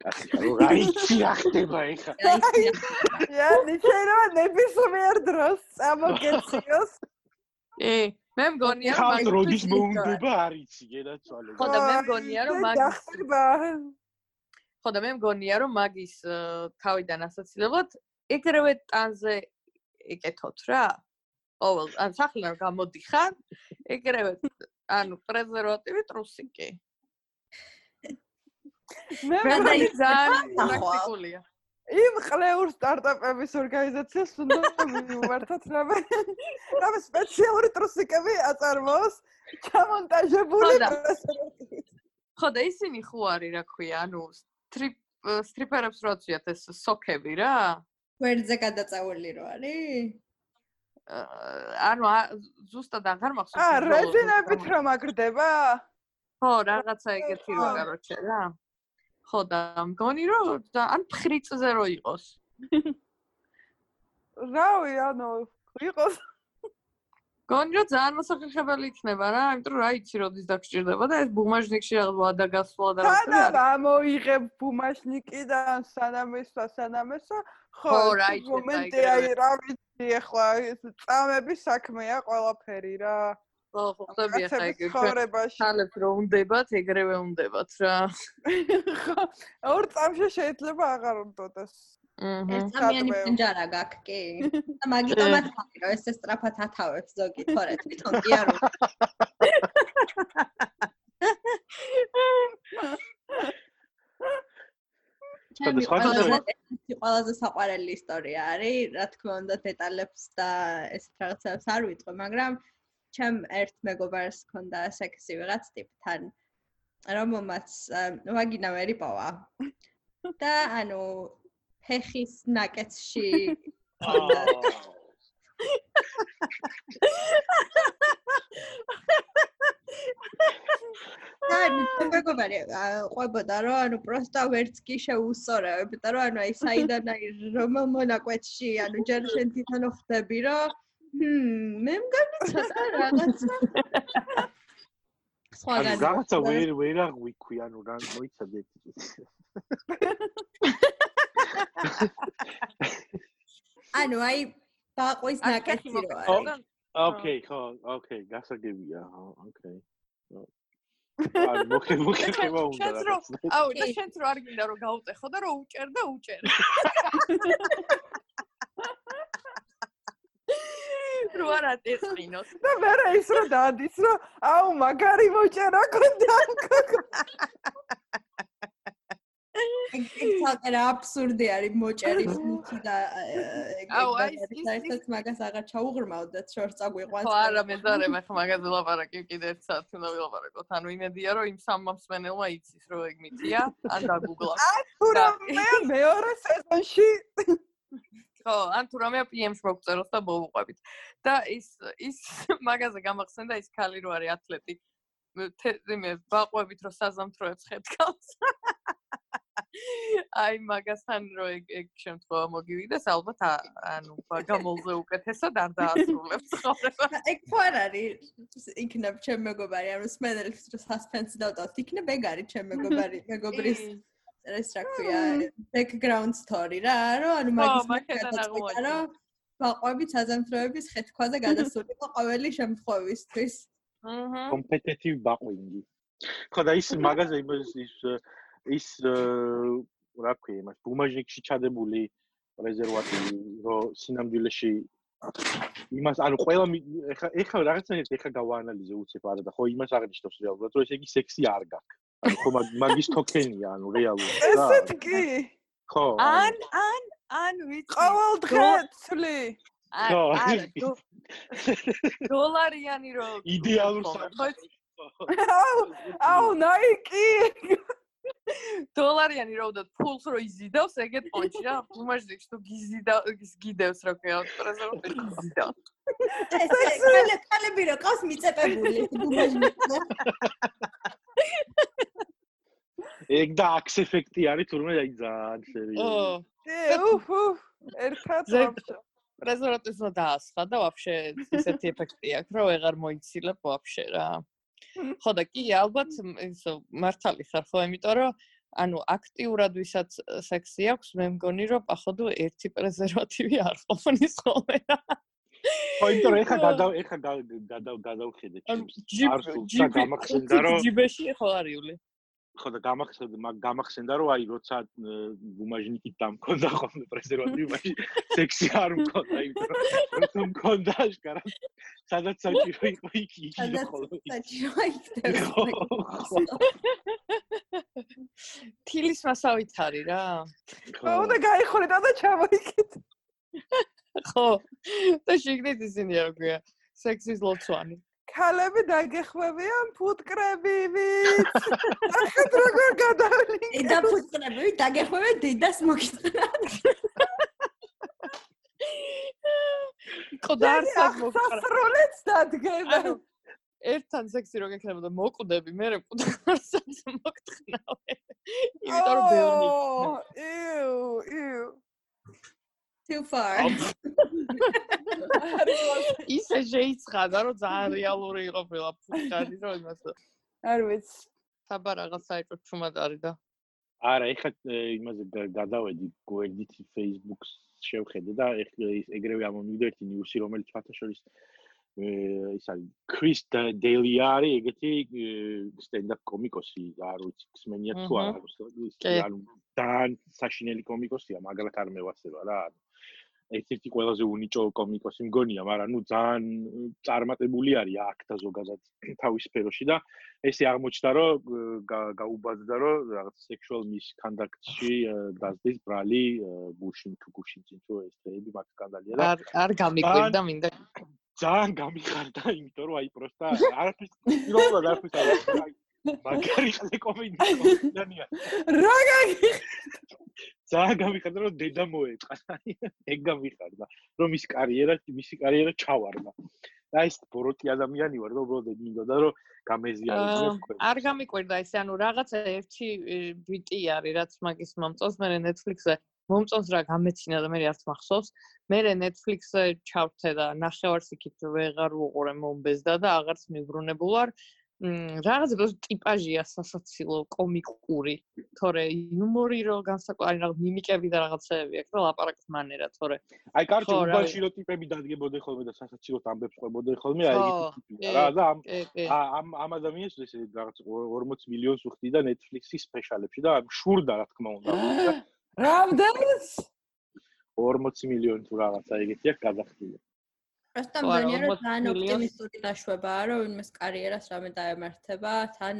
კაცი ხარო რა იცი რა ხდება ეხა? ია ნიჩერო ნებისმიერ დროს წამოგეციოს. ე მე მგონია რომ მაგ როდის მოუნდება არ იცი გენაცვალე ხო და მე მგონია რომ მაგ ხო და მე მგონია რომ მაგის თავიდან ასოცირებლად ეგრევე ტანზე ეკეთოთ რა. ყოველ ან სახლიდან გამოდიხარ, ეგრევე ანუ პრეზერვატივი ტრუსიკი. მე მგონია ძალიან პრაქტიკულია. იმ ყლეურ სტარტაპების ორგანიზაციას უნდა მივმართოთ რამე რამე სპეციალური ტრუსიკები აწარმოოს ჩამონტაჟებული პრეზერვატივი. ხო და ისინი ხო არის რა ქვია, ანუ სტრიპერებს რო აციათ ეს სოკები რა? ვერძე გადაწეული რო არის? ანუ ზუსტად აღარ მახსოვს. აა, რეზინებით რო მაგრდება? ხო, რაღაცა ეგეთი რო კაროჩე რა. ხო და მგონი რომ ან ფხრიწზე რო იყოს. რავი, ანუ იყოს გონჯო ძალიან მოსახერხებელი იქნება რა, იმიტომ რომ რა იცი როდის დაგჭირდება და ეს ბუმაჟნიკში აღვა და გასვლა და რა. და ამოიღებ ბუმაჟნიკიდან სანამესა სანამესა ხო რა იცი მომენტი აი რა ვიცი ახლა ეს წამების საქმეა ყველაფერი რა. ხო, ხო, ხდები ახლა ეგ ხალებს რომ უნდებათ, ეგრევე უნდებათ რა. ხო, ორ წამში შეიძლება აღარ უნდოდეს. ეს სამიანი პენჯარა გაქვს კი. და მაგიტომაც ხარ ეს სწრაფად ათავებს ზოგი თორე თვითონ კი არ ჩემი ყველაზე საყვარელი ისტორია არის, რა თქმა უნდა, დეტალებს და ეს რაღაცებს არ ვიტყვი, მაგრამ ჩემ ერთ მეგობარს ჰქონდა სექსი ვიღაც ტიპთან, რომელმაც ვაგინა ვერ იპოვა. და ანუ ფეხის ნაკეთში აი, მეგობარი, ყვებოდა რომ ანუ პროსტა ვერც კი შეუსწორებდა რომ ანუ აი საიდან აი რომელ მონაკვეთში ანუ ჯერ შენ თვითონ ხვდები რომ ჰმ მე მგონი ცოტა რაღაცა. სხვა ანუ რაღაცა ვერ ვერ აღვიქვი ანუ რა მოიცადეთ ანუ აი ბაყვის ნაკეთი რო არის. ოკეი ხო ოკეი გასაგებია ოკეი. აი მოხე მოხე ხება უნდა რა აუ და შენც რო არ გინდა რომ გაუტეხო და რომ უჭერ და უჭერ. რო არ ატესყინოს. და მე რა ის რო დადის რომ აუ მაგარი მოჭერა კონდა ეგ რა აბსურდი არის მოჭერის მუქი და აუ აი საერთოდ მაგას აღარ ჩაუღრმავდეთ შორს წაგვიყვანს ხო არა მე ზარე მე ხა მაგაზე ლაპარაკი კიდე ერთ საათს უნდა ვილაპარაკოთ. ანუ იმედია რომ იმ სამ მომსმენელმა იცის რომ ეგ მითია ან დაგუგლა. თუ რომ მე მეორე სეზონში. ხო ან თუ რამე PM-ს მოგწეროს და მოვუყვებით. და ის ის მაგაზე გამახსენდა ის ქალი რო არის ათლეტი. მე ბაყვებით რომ საზამთროებს ხეთქავს აი მაგასთან რო ეგ ეგ შემთხვევა მოგივიდეს ალბათ ანუ გამოლზე უკეთესად არ დაასრულებს ხოლმე ეგ ხო არ არის. იქნებ ჩემ მეგობარი ანუ სმენელს რო სასპენსი დავდოთ იქნებ ეგ არის ჩემ მეგობარი მეგობრის ეს რა ქვია background story რა რო ანუ მაგის მაგასაც რო ბაყვები საზამთროების ხეთქვაზე გადასულიყო ყოველი შემთხვევისთვის. აჰა. კომპეტიტივ ბაყვინგი ხო და ის მაგაზე ის ის რა ქვია იმას ბუმაჟიკში ჩადებული რეზერვატი რო სინამდვილეში იმას ანუ ყველა ეხა ეხა რაღაცნაირად ეხა გავაანალიზე უცებ არა და ხო იმას აღნიშნავს რეალურად რომ ესე იგი სექსი არ გაქვს. ანუ ხო მაგის თოკენია ანუ რეალურად ესეთ კი! ხო ან ან ან ვიცი ყოველ დღე ცლი ხო დოლარიანი რო იდეალურ აუ აუ ნაიკი დოლარიანი რო და ფულს რო იზიდავს ეგეთ პონჩი რა უმაჟდიქს თუ გიზიდა გიდევს რა ქვია პრეზერვატი გიზიდა. ეს კალები რო ყავს მიწეპებული უმაჟდიქს ეგ და აქს ეფექტი არის თურმე აი ძალიან სერიოზული ო. უჰუ ერთხელ პრეზერვატის რა დაასხა და ვაფშე ესეთი ეფექტი აქვს რომ ეღარ მოიცილებ ვაფშე რა ხო და კი ალბათ ის მართალი ხარ ხო იმიტომ რომ ანუ აქტიურად ვისაც სექსი აქვს მე მგონი რომ походу ერთი პრეზერვატივი არ ყოფნის ხოლმე ხო იმიტომ რომ ეხა გადა ეხა გადა გადავხედე ჩემს არ სულ გამახსენდა რომ ჯიბეში ხო არიული ხო და გამახსენდა მაგ გამახსენდა რომ აი როცა ბუმაჟნიკი დამქონდა ხოლმე პრეზერვატივი სექსი არ მქონდა იმიტომ რომ მქონდა აშკარა სადაც საჭირო იყო იქ იქ ხოლმე. საჭირო იქ თილის მასავით არის რა. ხო. და გაიხურე და ჩამოიქეთ ხო. და შეგდით ისინი რა ქვია სექსის ლოცვანი ქალები დაგეხვევიან ფუტკრებივით. ახეთ როგორ გადავლინე? დედა ფუტკრები დაგეხვევენ დედას მოგიწრან. ყდარსად მოგწრა. სასროლებს დადგება. ერთთან სექსი რო გექნებოდა მოკვდები, მე რა ყდარსად მოგწნავე. იმიტომ რომ ბევრი. იუ, იუ. Too far. ისე შეიცხადა რომ ძალიან რეალური იყო ყველა ფუტკარი რომ იმას არ ვიცი. თაბა რაღაც საერთო ჩუმად არის და არა, ეხლა იმაზე გადავედი გვერდით Facebook-ს შევხედე და ეხლა ეგრევე ამომივიდა ერთი ნიუსი რომელიც ფათაშორის ის არის კრის დეილი არის ეგეთი სტენდაპ კომიკოსი არ ვიცი ხსმენია თუ არა ანუ ძალიან საშინელი კომიკოსია მაგრამ არ მევასება რა ერთ-ერთი ყველაზე უნიჭო კომიკოსი მგონია, მაგრამ ნუ ძალიან წარმატებული არის აქ და ზოგადად თავის სფეროში და ესე აღმოჩნდა, რომ გაუბაძდა, რომ რაღაც sexual misconduct-ში დაზდის ბრალი გუშინ თუ გუშინ თუ ეს თეები მაგ სკანდალია და არ არ გამიკვირდა მინდა ძალიან გამიხარდა, იმიტომ რომ აი პროსტა არაფერს პირველად არაფერს არ მაგარი ხალე კომედია. რა გაგი ძალიან გამიხარდა რომ დედა მოეწყა. ეგ გამიხარდა რომ ის კარიერა, მისი კარიერა ჩავარდა. და ის ბოროტი ადამიანი ვარ და უბრალოდ ეგ მინდოდა რომ გამეზიარებინა თქვენ. არ გამიკვირდა ეს, ანუ რაღაცა ერთი ბიტი არის, რაც მაგის მომწონს მე Netflix-ზე. მომწონს რა გამეცინა და მე არც მახსოვს. მე Netflix-ზე ჩავრთე და ნახევარს იქით ვეღარ უყურე მომბეზდა და აღარც მიბრუნებულ ვარ. რაღაც რო ტიპაჟია სასაცილო კომიკური. თორე იუმორი რო განსაკუთრებით რაღაც მიმიკები და რაღაცეები აქვს და ლაპარაკის მანერა თორე. აი კარგი უბანში რო ტიპები დადგებოდნენ ხოლმე და სასაცილო ამბებს ყვებოდნენ ხოლმე აი ეგეთი ტიპია რა და ამ ამ ამ ადამიანს ეს რაღაც 40 მილიონს უხდი და Netflix-ის სპეშალებში და შურდა რა თქმა უნდა რამდენს? 40 მილიონი თუ რაღაცა ეგეთი აქვს გადახდილი პროსტა მგონია რომ ძალიან ოპტიმისტური დაშვებაა რომ იმის კარიერას რამე დაემართება თან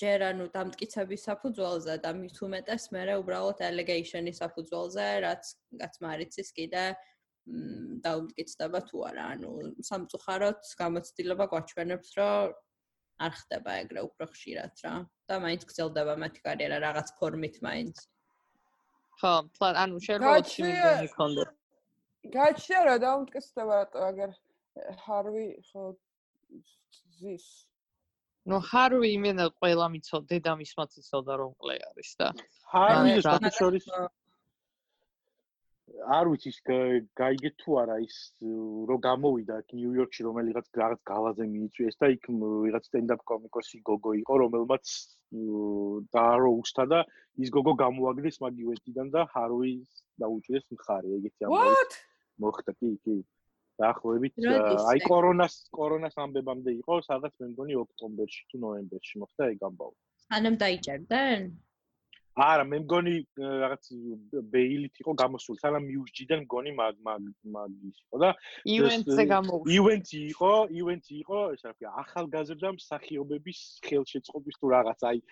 ჯერ ანუ დამტკიცების საფუძველზე და მით უმეტეს მე უბრალოდ allegation-ის საფუძველზე რაც რაც მარიცის კიდე დაუმტკიცდება თუ არა. ანუ სამწუხაროდ გამოცდილება გვაჩვენებს რომ არ ხდება ეგრე უფრო ხშირად რა. და მაინც გრძელდება მათი კარიერა რაღაც ფორმით მაინც. ხო, პლან ანუ შეიძლება 20 მილიონი ქონდეს გაჩნია რა დაუმტკიცდება რატო აგერ ჰარვი ხო ზის. ნუ ჰარვი იმენა ყველა მიცო დედამის მაციცოდა რომ ყლე არის და ჰარვი ეს შორის არ ვიცი გაიგე თუ არა ის რო გამოვიდა ნიუ-იორკში რომელიღაც რაღაც გალაზე მიიწვიეს და იქ ვიღაც სტენდაპ კომიკოსი გოგო იყო რომელმაც დაარო უსთა და ის გოგო გამოაგდეს მაგივეთიდან და ჰარვის დაუჭირეს მხარი ეგეთი ამბავი მოხდა კი კი. დაახლოებით აი კორონას კორონას ამბებამდე იყო სადაც მე მგონი ოქტომბერში თუ ნოემბერში მოხდა ეგ ამბავი. სანამ დაიჭერდნენ არა მე მგონი რაღაც ბეილით იყო გამოსული სანამ მიუსჯიდან მგონი მაგ მაგ მაგ ის იყო და ივენტზე გამოუშვა ივენტი იყო ივენტი იყო ეს რა ქვია ახალგაზრდა მსახიობების ხელშეწყობის თუ რაღაც აი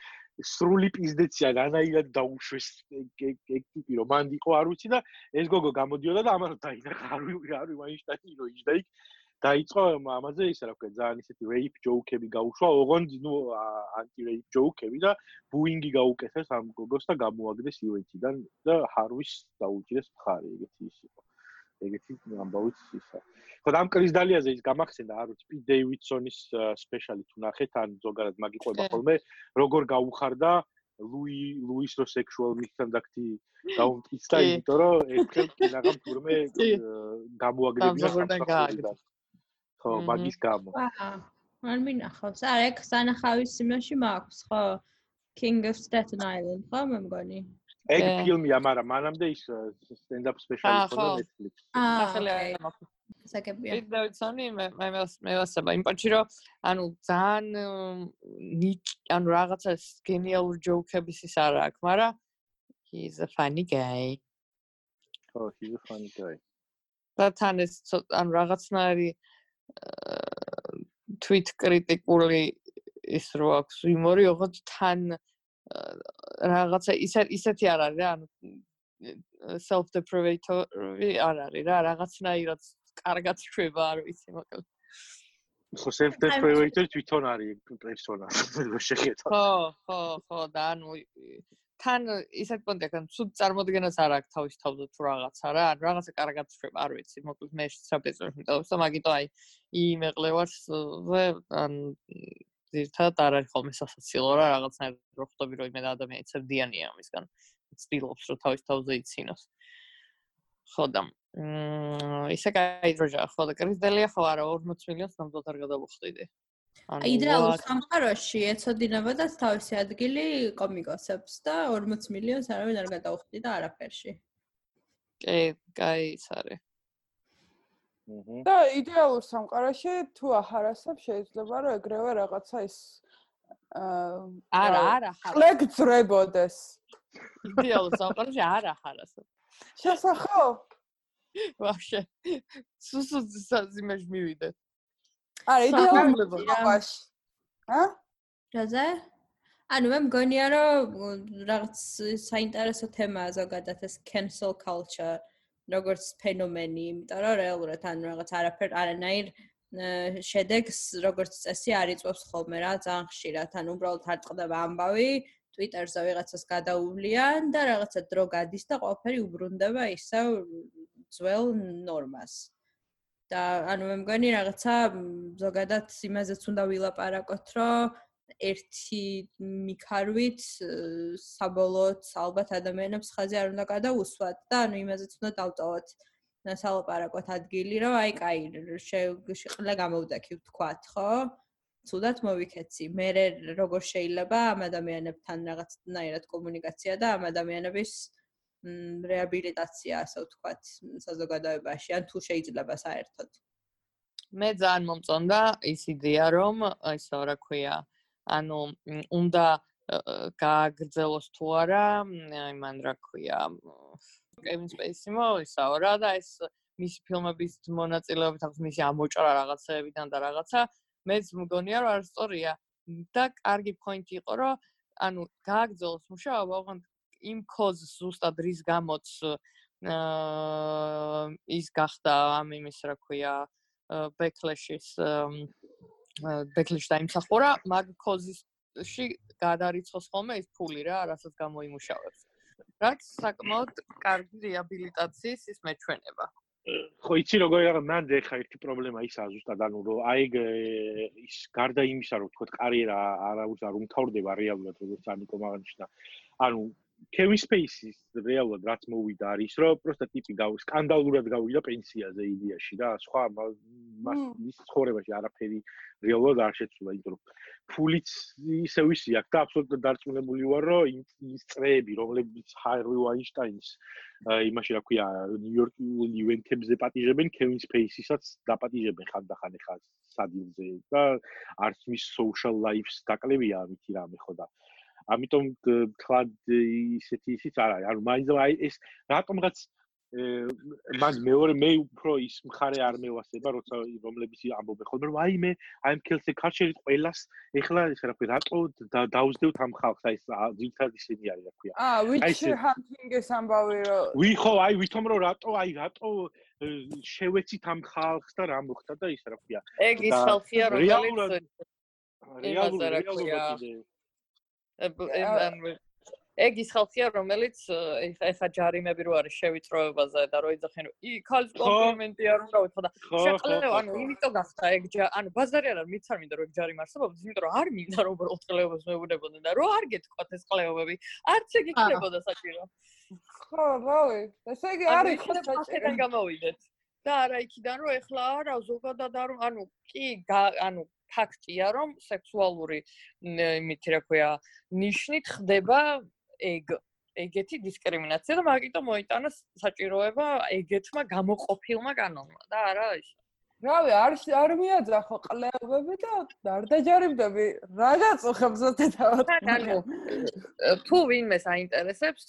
სრული პიზდეცია განაირად დაუშვეს ეგ ტიპი რომ მანდ იყო არ ვიცი და ეს გოგო გამოდიოდა და ამას დაინახა არ ვიცი არ ვიცი აინშტაინი რო იჯდა იქ დაიწყო ამაზე ის რა ქვია ძალიან ისეთი რეიპ ჯოუკები გაუშვა, ოღონდ ნუ ანტი რეიპ ჯოუკები და ბუინგი გაუკეთეს ამ გოგოს და გამოაგდეს ივენთიდან და ჰარვის დაუჭირეს მხარი ეგეთი ის იყო. ეგეთი ამბავიც ისა. ხო და ამ კრის დალიაზე ის გამახსენდა არ ვიცი პი დეივიდსონის სპეშალი თუ ნახეთ ან ზოგადად მაგიყვება ხოლმე როგორ გაუხარდა ლუი ლუის რო სექსუალ მისკონდაქტი დაუმტკიცდა იმიტომ რომ ერთხელ კინაღამ თურმე გამოაგდებინა ხო, მაგის გამო. აა, არ მინახავს. არა, ეგ სანახავის სიმაში მაქვს, ხო? King of Staten Island, ხო, მე მგონი. ეგ ფილმია, მაგრამ მანამდე ის stand-up special იყო Netflix. აა, მაქვს. საკებია. ვიდეოიცონი მე მე მე ვასება იმ პონჩი რომ ანუ ძალიან ნიკ ანუ რაღაცა გენიალური ჯოუკების ის არა აქვს, მაგრამ he's a funny guy. ხო, he's a funny guy. და თან ეს ანუ რაღაცნაირი თვით კრიტიკული ის რო აქვს იმორი, ოღონდ თან რაღაცა ისე ისეთი არ არის რა, ანუ self deprivatory არ არის რა, რაღაცნაირად კარგად შვება, არ ვიცი, მოკლედ. ხო, self deprivatory თვითონ არის პერსონა, შეხედა. ხო, ხო, ხო, და ანუ თან ისეთ კონტექსტთან სულ წარმოდგენას არ აქვს თავის თავზე თუ რაღაცა რა ან რაღაცა კარგად შვება არ ვიცი მოკლედ მე საფეწოს მეტყობს მაგიტო აი იმეყლევარს ან ზირთად არ არის ხოლმე სასაცილო რა რაღაცნაირად რო ხვდები რომ იმედა ადამიანი ცერდიანია ამისგან ცდილობს რომ თავის თავზე იცინოს. ხო და მ ისე კაი დროჟა ხო და კრიზდელია ხო არა 40 მილიონს ნამდვილად არ გადავხვდიდი იდეალურ სამყაროში ეცოდინებოდა თავისი ადგილი კომიკოსებს და 40 მილიონს არავინ არ გადაუხდი და არაფერში. კი, კაი ის არის. და იდეალურ სამყაროში თუ აჰარასებ შეიძლება რომ ეგრევე რაღაცა ის არა, არა, ხლე გძრებოდეს. იდეალურ სამყაროში არა აჰარასებ. შესახო? ვაფშე. სუსუ ზიმეშ მივიდე. არა, იდეალურ ყოფაში. ა? რაზე? ანუ მე მგონია რომ რაღაც საინტერესო თემაა ზოგადად ეს cancel culture როგორც ფენომენი, იმიტომ რომ რეალურად ანუ რაღაც არაფერ არანაირ შედეგს როგორც წესი არ იწვევს ხოლმე რა, ძალიან ხშირად. ანუ უბრალოდ არ წყდება ამბავი, Twitter-ზე ვიღაცას გადაუვლიან და რაღაცა დრო გადის და ყველაფერი უბრუნდება ისევ ძველ ნორმას. და ანუ მე მგონი რაღაცა ზოგადად იმაზეც უნდა ვილაპარაკოთ, რომ ერთი მიქარვით საბოლოოდ ალბათ ადამიანებს ხაზი არ უნდა გადაუსვათ და ანუ იმაზეც უნდა დავწავოთ სალაპარაკოთ ადგილი, რომ აი კაი შეყლა გამოვდექი ვთქვათ, ხო? თუდად მოვიქეცი. მე როგორ შეიძლება ამ ადამიანებთან რაღაცნაირად კომუნიკაცია და ამ ადამიანების რეაბილიტაცია, ასე ვთქვათ, საზოგადოებაში, ან თუ შეიძლება საერთოდ. მე ძალიან მომწონდა ის იდეა, რომ ისე რა ქვია, ანუ უნდა გააგრძელოს თუ არა, აი მან რა ქვია, კევინ სპეისი მოისაო რა და ეს მისი ფილმების მონაწილეობით აქვს მისი ამოჭრა რაღაცეებიდან და რაღაცა მეც მგონია რომ არ სწორია და კარგი პოინტი იყო რომ ანუ გააგრძელოს მუშაობა ოღონდ იმ კოზ ზუსტად რის გამოც აა ის გახდა ამ იმის რა ქვია ბეკლეშის ბეკლეშ დაიმსახურა მაგ კოზისში გადარიცხოს ხოლმე ის ფული რა რასაც გამოიმუშავებს. რაც საკმაოდ კარგი რეაბილიტაციის ის მეჩვენება. ხო იცი როგორ არა მან ეხა ერთი პრობლემა ისაა ზუსტად ანუ რომ აი ის გარდა იმისა რომ თქო კარიერა არაუს არ უმთავრდება რეალურად როგორც ანიკო მაგანიშნა ანუ კევინ სპეისის რეალურად რაც მოვიდა არის რომ პროსტა ტიპი გაუ სკანდალურად გავიდა პენსიაზე იდეაში და სხვა მის ცხოვრებაში არაფერი რეალურად არ შეცვლა იმიტომ რომ ფულიც ისე ვისი აქვს და აბსოლუტურად დარწმუნებული ვარ რომ ის წრეები რომლებიც ჰარვი ვაინშტაინს იმაში რა ქვია ნიუ-იორკ ივენთებზე პატიჟებენ კევინ სპეისისაც დაპატიჟებენ ხანდახან ეხა სადილზე და არც მის social life-ს დაკლებია ამითი რამე ხო და ამიტომ თქვა ისეთი ისიც არ არის. ანუ მაინც აი ეს რატომღაც მაგ მეორე მე უფრო ის მხარე არ მევასება, როცა რომლებიც ამბობენ ხოლმე, რომ აი მე აი მკელსე ქარჩერი ყველას ეხლა ეს რა ქვია, რატო დაუძდევთ ამ ხალხს აი ეს ძირთად ისინი არის, რა ქვია. აა, witch hunting-ის ამბავი რომ ვი ხო, აი ვითომ რომ რატო აი რატო შევეცით ამ ხალხს და რა მოხდა და ის რა ქვია. ეგ ის ხალხია რომელიც რეალურად რეალურად ეგ ის ხალხია რომელიც ეხა ჯარიმები რო არის შევიწროებაზე და რო იძახენ რომ ი ქალის კომპლიმენტი არ უნდა ვთქვა და შეყლევა ანუ იმიტომ გახდა ეგ ანუ ბაზარი არა მიც არ მინდა რომ ეგ ჯარიმი არსებობს იმიტომ რომ არ მინდა რომ ოთხლეობას მეუბნებოდნენ და რო არ გეთქვათ ეს ყლეობები არც ეგ იქნებოდა საჭირო. ხო რავი ესე იგი არ იქნება საჭირო. გამოვიდეთ. და არა იქიდან რომ ეხლა არა ზოგადად არ ანუ კი ანუ ფაქტია, რომ სექსუალური იმითი რა ქვია, ნიშნით ხდება ეგ ეგეთი დისკრიმინაცია და მაგიტომ მოიტანა საჭიროება ეგეთმა გამოყოფილმა კანონმა და არა ის. რავი არ არ მიაძახო ყლეობები და არ დაჯარიმდები რა გაწუხებს ანუ თუ ვინმე საინტერესებს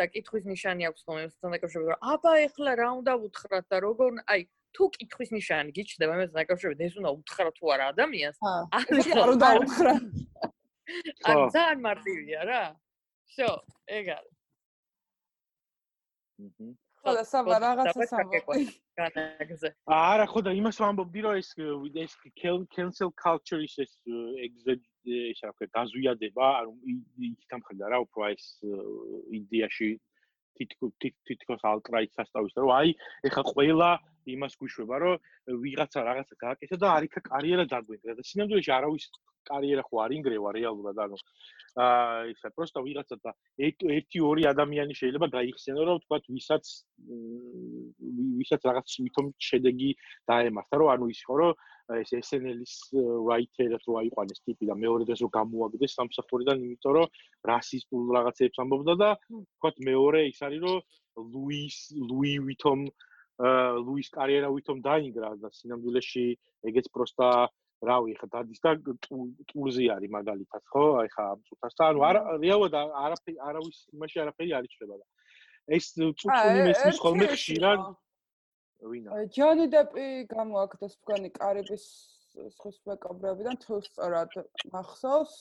და კითხვის ნიშანი აქვს ხოლმე სანდაკავშირებით რომ აბა ეხლა რა უნდა უთხრათ და როგორ აი თუ კითხვის ნიშანი გიჩნდება მე დაკავშირებით ეს უნდა უთხრა თუ არა ადამიანს არ უნდა უთხრა ან ძალიან მარტივია რა всё ეგ არის ჰმმ ხო და საბა რაღაცა სამბო განაგზე არა ხო და იმას ვამბობდი რომ ეს ეს cancel culture is ეს exit ეს რა ქვია გაზვიადება ანუ იქით ამხდა რა უფრო ეს იდეაში თითქოს ალტრაით სასტავის რომ აი ეხა ყველა იმას გვიშვება რომ ვიღაცა რაღაცა გააკეთა და არიქა კარიერა დაგვენდა. და სინამდვილეში არავის კარიერა ხო არ ინგრევა რეალურად ანუ აა ისა პროსტა ვიღაცა და ერთი ორი ადამიანი შეიძლება გაიხსენო რომ თქვა ვისაც ვისაც რაღაც მithom შედეგი დაემართა რომ ანუ ის ხო რომ ეს SNL-ის writer-ად რო აიყვანეს ტიპი და მეორე დღეს რო გამოაგდეს სამსახურიდან იმიტომ რომ რასისტულ რაღაცებს ამბობდა და თქვა მეორე ის არის რომ ლუის ლუი ვითომ ლუის კარიერა ვითომ დაინგრა და სინამდვილეში ეგეც პროსტა რავი ხა დადის და ტურზე არის მაგალითად ხო? აი ხა ამ წუთას და ანუ არა რეალურად არაფერი არავის იმაში არაფერი არ იცლება და ეს წუთუნი მესმის ხოლმე ხშირად ვინა ჯონი დეპი გამოაკეთეს თქვენი კარიბის სხვის მეკობრებიდან თუ სწორად მახსოვს.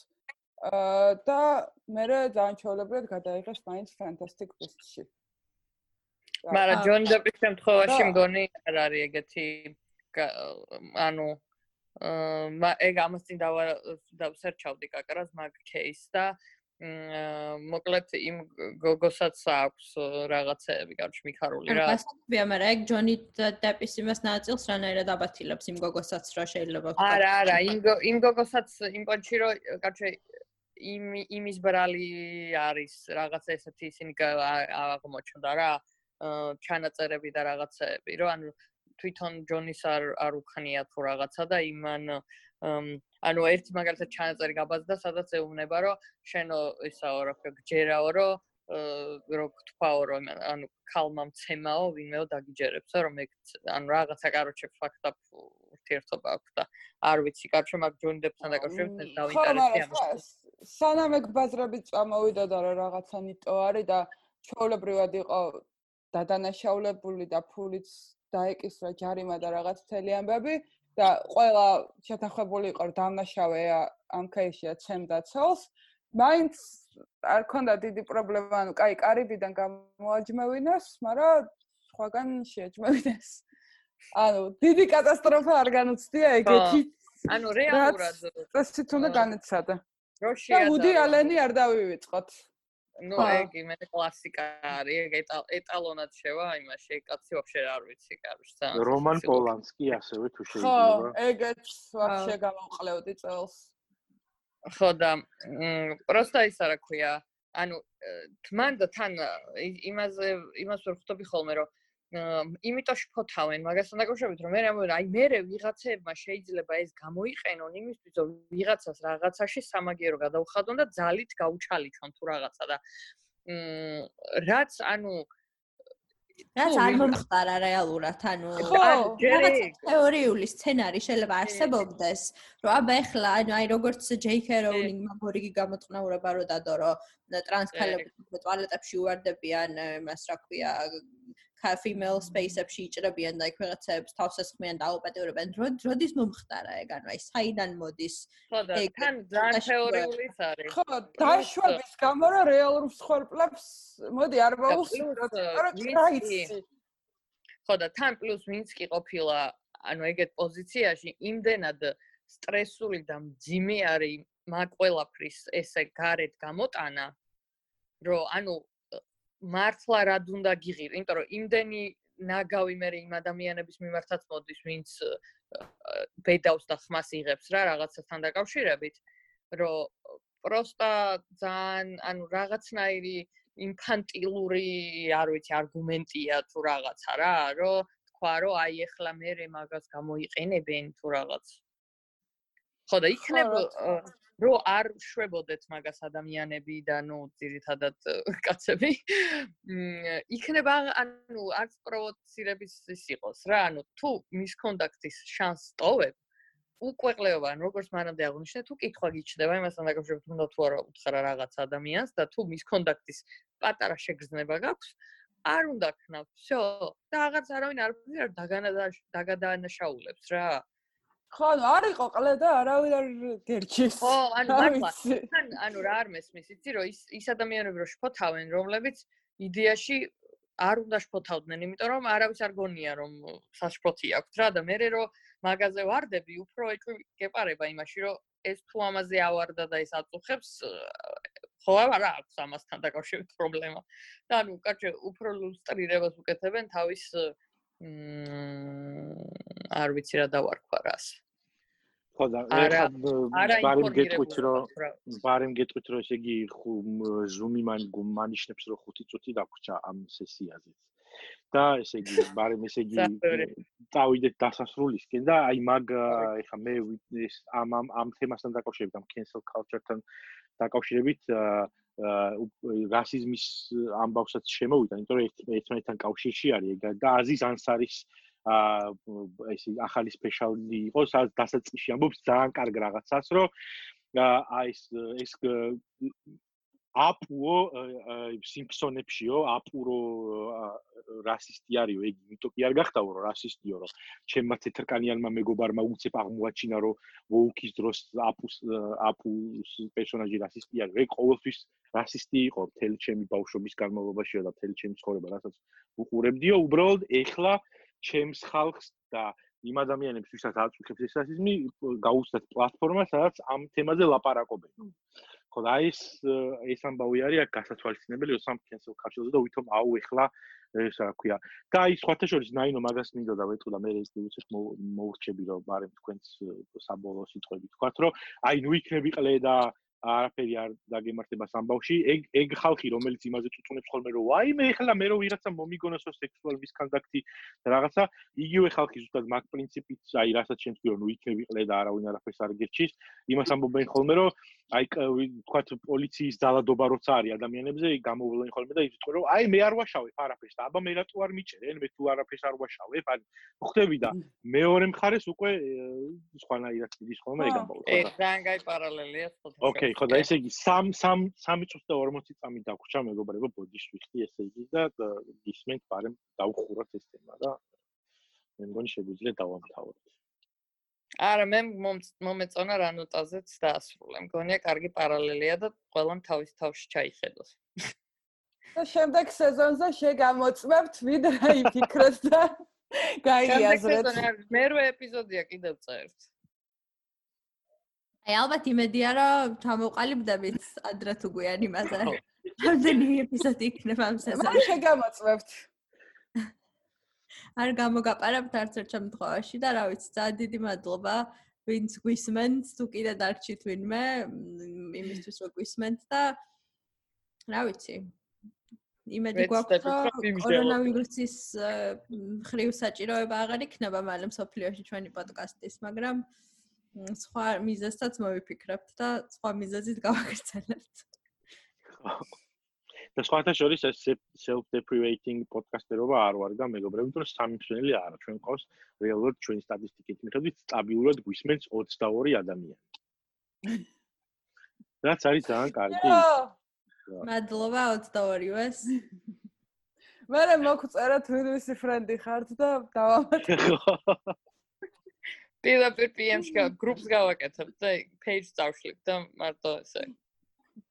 და მე ძალიან ჩაოლებრად გადაიღეს მაინც fantastic beasts-ში მაგრამ um, ჯონ დეპის შემთხვევაში მგონი არ არის ეგეთი ანუ ეგ ამას წინ დავსერჩავდი კაკრას მაგ кейს და მოკლედ იმ გოგოსაც აქვს რაღაცეები, კარჩ მიქარული რა. გასაგებია, მაგრამ ეგ ჯონი დეპის იმას ნაწილს რანაირად აბათილებს იმ გოგოსაც რა შეიძლება. არა, არა, იმ იმ გოგოსაც იმ პონჩი რო კარჩ იმ იმის ბრალი არის, რაღაცა ესეთი ისინი აღმოჩნდა რა. აა ჩანაწერები და რაღაცეები, რომ ანუ თვითონ ჯონის არ არ უხნია თუ რაღაცა და იმან ანუ ერთი მაგალითად ჩანაწერი გაბაზდა, სადაც ეუბნება, რომ შენო ისაო რა ქვია, გჯერაო, რომ რო გთქვაო, რომ ანუ ქალმა მცემაო, ვინმეო დაგიჯერებსო, რომ ეგ ანუ რაღაცა კაროჩე ფაქტა ურთიერთობა აქვს და არ ვიცი, კარჩო მაგ ჯონი დებთან დაკავშირებით დავინტერესდი ამას. სანამ ეგ ბაზრები წამოვიდა და რაღაცა ნიტო არის და ჩაოლებრივად იყო დადანაშაულებული და ფულიც დაეკისრა ჯარიმა და რაღაც მთელი ამბები და ყველა შეთანხმებული იყო რომ დამნაშავე ამ кейსში ცემდა ცოლს. მაინც არ ქონდა დიდი პრობლემა ანუ კაი კარიბიდან გამოაჯმევინეს მაგრამ სხვაგან შეაჯმევინეს ანუ დიდი კატასტროფა არ განუცდია ეგეთი. ანუ რეალურად ეს თვითონ განეცადა როშია და უდი ალენი არ დავივიწყოთ. Ну ეგ მე კლასიკა არის ეგ ეტალონად შევა იმაში კაცი ვაფშე არ ვიცი კაროჩა რომან პოლანსკი ასევე თუ შეიძლება. ხო ეგეც ვაფშე გამოვყლევდი წელს. ხო და პროსტა ის არა ქვია. ანუ თმან და თან იმაზე იმას ვერ ხვდები ხოლმე რომ იმიტომ შფოთავენ მაგასთან დაკავშირებით რომ მე რა აი მე ვიღაცებმა შეიძლება ეს გამოიყენონ იმისთვის რომ ვიღაცას რაღაცაში სამაგიერო გადაუხადონ და ძალით გაუჩალიჩონ თუ რაღაცა და მ რაც ანუ რაც არ მომხდარა რეალურად ანუ რაღაც თეორიული სცენარი შეიძლება არსებობდეს რომ აბა ეხლა ანუ აი როგორც ჯეიქ როულინგ მაგორიგი გამოწყნაურება რო დადო რომ ტრანსქალები ტუალეტებში უვარდებიან მას რა ქვია female space-ებში იჭრებიან და იქ რაღაცებს თავს ესხმიან და აუპატიურებენ. როდის მომხდარა ეგ ანუ აი საიდან მოდის? ხო და თან ძალიან თეორიული არის. ხო, დაშვების გამო რა რეალურ მსხვერპლებს მოდი არ მოუსწროთ. ხო და თან პლუს ვინც კი ყოფილა ანუ ეგეთ პოზიციაში იმდენად სტრესული და მძიმე არის მაგ ყველაფრის ესე გარეთ გამოტანა რომ ანუ მართლა რა უნდა გიღիր, იმიტომ რომ იმდენი ნაგავი მე იმ ადამიანების მიმართაც მოდის, ვინც ბედავს და ხმას იღებს რა რაღაცასთან დაკავშირებით, რომ პროსტა ძალიან ანუ რაღაცნაირი ინფანტილური, არ ვიცი, არგუმენტია თუ რაღაცა რა, რომ თქვა რომ აი ეხლა მე მაგას გამოიყენებენ თუ რაღაც. ხო და იქნება რო არ შვებოდეთ მაგას ადამიანები და ნუ ძირითადად კაცები იქნება ანუ არც პროვოცირების ის იყოს რა ანუ თუ მის კონტაქტის შანს ტოვებ უკვეყლეობა ან როგორც მანამდე აღნიშნე თუ კითხვა გიჩნდება იმასთან დაკავშირებით უნდა თუ არა უთხრა რაღაც ადამიანს და თუ მის კონტაქტის პატარა შეგრძნება გაქვს არ უნდა ქნა всё და რაღაც არავინ არ დაგადანაშაულებს რა ხო, ანუ არ იყო ყლე და არავინ არ გერჩის. ხო, ანუ მართლა. თან ანუ რა არ მესმის, იცი რომ ის ის ადამიანები რო შფოთავენ, რომლებიც იდეაში არ უნდა შფოთავდნენ, იმიტომ რომ არავის არ გონია რომ საშფოთი აქვს რა და მე რო მაღაზე ვარდები, უფრო ეკეპარება იმაში რომ ეს თუ ამაზე ავარდა და ეს აწუხებს ხო არა აქვს ამასთან დაკავშირებით პრობლემა. და ანუ კარჩე უფრო ლუსტრირებას უკეთებენ თავის მ არ ვიცი რა დავარქვა რას. ხო და ეხლა ბარიმ გეტყვით რომ ბარიმ გეტყვით რომ ესე იგი ზუმი მან მანიშნებს რომ 5 წუთი დაგვრჩა ამ სესიაზე. და ესე იგი ბარიმ ესე იგი დავიდეთ დასასრულისკენ და აი მაგ ეხლა მე ეს ამ ამ ამ თემასთან დაკავშირებით ამ cancel culture-თან დაკავშირებით რასიზმის ამბავსაც შემოვიდა, იმიტომ რომ ერთმანეთთან კავშირში არის და აზის ანსარის აა ეს ახალი სპეციალი იყო, სადაც დასაწყისში ამბობს ძალიან კარგ რაღაცას, რომ აი ეს ეს აპუო სიმფსონებშიო აპურო რასისტი არისო ეგ იმიტომ კი არ გახტაო რომ რასისტიო რომ ჩემმა თეთრკანიანმა მეგობარმა უცებ აღმოაჩინა რომ ვოუკის დროს აპუს აპუს პერსონაჟი რასისტი არის ეგ ყოველთვის რასისტი იყო მთელი ჩემი ბავშვობის განმავლობაშიო და მთელი ჩემი ცხოვრება რასაც უყურებდიო უბრალოდ ეხლა ჩემს ხალხს და იმ ადამიანებს ვისაც აწუხებს ეს რასიზმი გაუცდათ პლატფორმა სადაც ამ თემაზე ლაპარაკობენ. ხო და ეს ეს ამბავი არის აქ გასათვალისწინებელი სამკენსელ ქარშილზე და ვითომ აუ ეხლა ეს რა ქვია. და აი სხვათა შორის ნაინო მაგას ვეტყვა და მე ეს დიუსეთ მოურჩები რომ ბარემ თქვენს საბოლოო სიტყვები თქვათ რომ აი ნუ იქნები ყლე და არაფერი არ დაგემართება სამბავში. ეგ ეგ ხალხი, რომელიც იმაზე წუწუნებს ხოლმე, რომ აი მე ეხლა მე რო ვიღაცა მომიგონოს რომ სექსუალ მისკონდაქტი და რაღაცა, იგივე ხალხი ზუსტად მაგ პრინციპით, აი რასაც შენ თქვი, რომ ნუ იქნები ყლე და არავინ არაფერს არ გერჩის, იმას ამბობენ ხოლმე, რომ აი თქვათ პოლიციის ძალადობა როცა არის ადამიანებზე, გამოვლენ ხოლმე და იცით რომ აი მე არ ვაშავებ არაფერს და აბა მე რატო არ მიჭერენ, მე თუ არაფერს არ ვაშავებ, აი ხვდები და მეორე მხარეს უკვე სხვანაირად მიდის ხოლმე ეგ ამბავი. ე, რანგაი პარალელია ხო? ოკეი, ხო და ესე იგი 3 3 3 წუთი და 40 წამი დაგვრჩა მეგობრებო ბოდიშვიხი ესე იგი და გისმენთ ბარემ დაუხუროთ ეს თემა და მე მგონი შეგვიძლია დავამთავროთ. არა მე მომეწონა რა ნოტაზეც დაასრულე. მგონია კარგი პარალელია და ყველამ თავის თავში ჩაიხედოს. და შემდეგ სეზონზე შეგამოწმებთ ვიდრე იფიქრეთ და გაიაზრეთ. მერვე ეპიზოდია კიდევ წერთ. აი ალბათ იმედია რომ ჩამოვყალიბდებით ადრე თუ გვიან იმაზე. რამდენი ეპიზოდი იქნება ამ სეზონში? მე შეგამოწმებთ. არ გამოგაყარებთ არც ერთ შემთხვევაში და რა ვიცი, ძალიან დიდი მადლობა ვინც გვისმენთ, თუ კიდე დარჩით ვინმე იმისთვის რომ გვისმენთ და რა ვიცი. იმედი გვაქვს რომ კორონავირუსის ხრივ საჭიროება აღარ იქნება მალე მსოფლიოში ჩვენი პოდკასტის, მაგრამ სხვა მიზეზსაც მოვიფიქრებთ და სხვა მიზეზით გავაგრძელებთ. და სხვათა შორის ეს self deprecating პოდკასტერობა არ ვარ და მეგობრები თუ სამი მსვენელი არა ჩვენ ყავს რეალურად ჩვენი სტატისტიკით მიხედვით სტაბილურად გვისმენს 22 ადამიანი. რაც არის ძალიან კარგი. მადლობა 22-ს. მე მოგწერა Twitter-ის ფრენდი ხართ და დავამატე. პირდაპირ PM-ში გრუპს გავაკეთებ და page წავშლით და მარტო ესე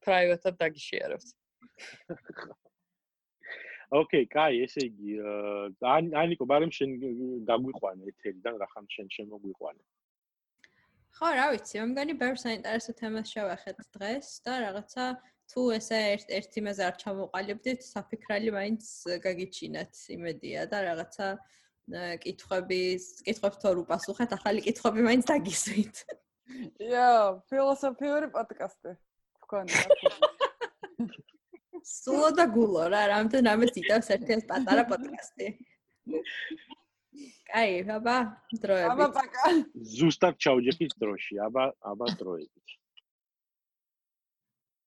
private-ად დაგიშიარებთ. ოკეი, კაი, ესე იგი, ან ანიკო, ბარემ შენ გაგვიყვანე ეთერიდან, რა ხან შენ შემოგვიყვანე. ხო, რა ვიცი, მე მგონი ბევრ საინტერესო თემას შევახეთ დღეს და რაღაცა თუ ესე ერთ ერთი მასე არ ჩამოყალიბდით, საფიქრალი მაინც გაგიჩინათ იმედია და რაღაცა კითხვების, კითხვებს თორ უპასუხეთ, ახალი კითხვები მაინც დაგისვით. იო, ფილოსოფიური პოდკასტი. თქვენ. სულო და გულო რა, რამდენ ამეთ იტევს ერთი პატარა პოდკასტი. კაი, აბა, დროებით. აბა, პაკა. ზუსტად ჩავჯექით დროში, აბა, აბა დროებით.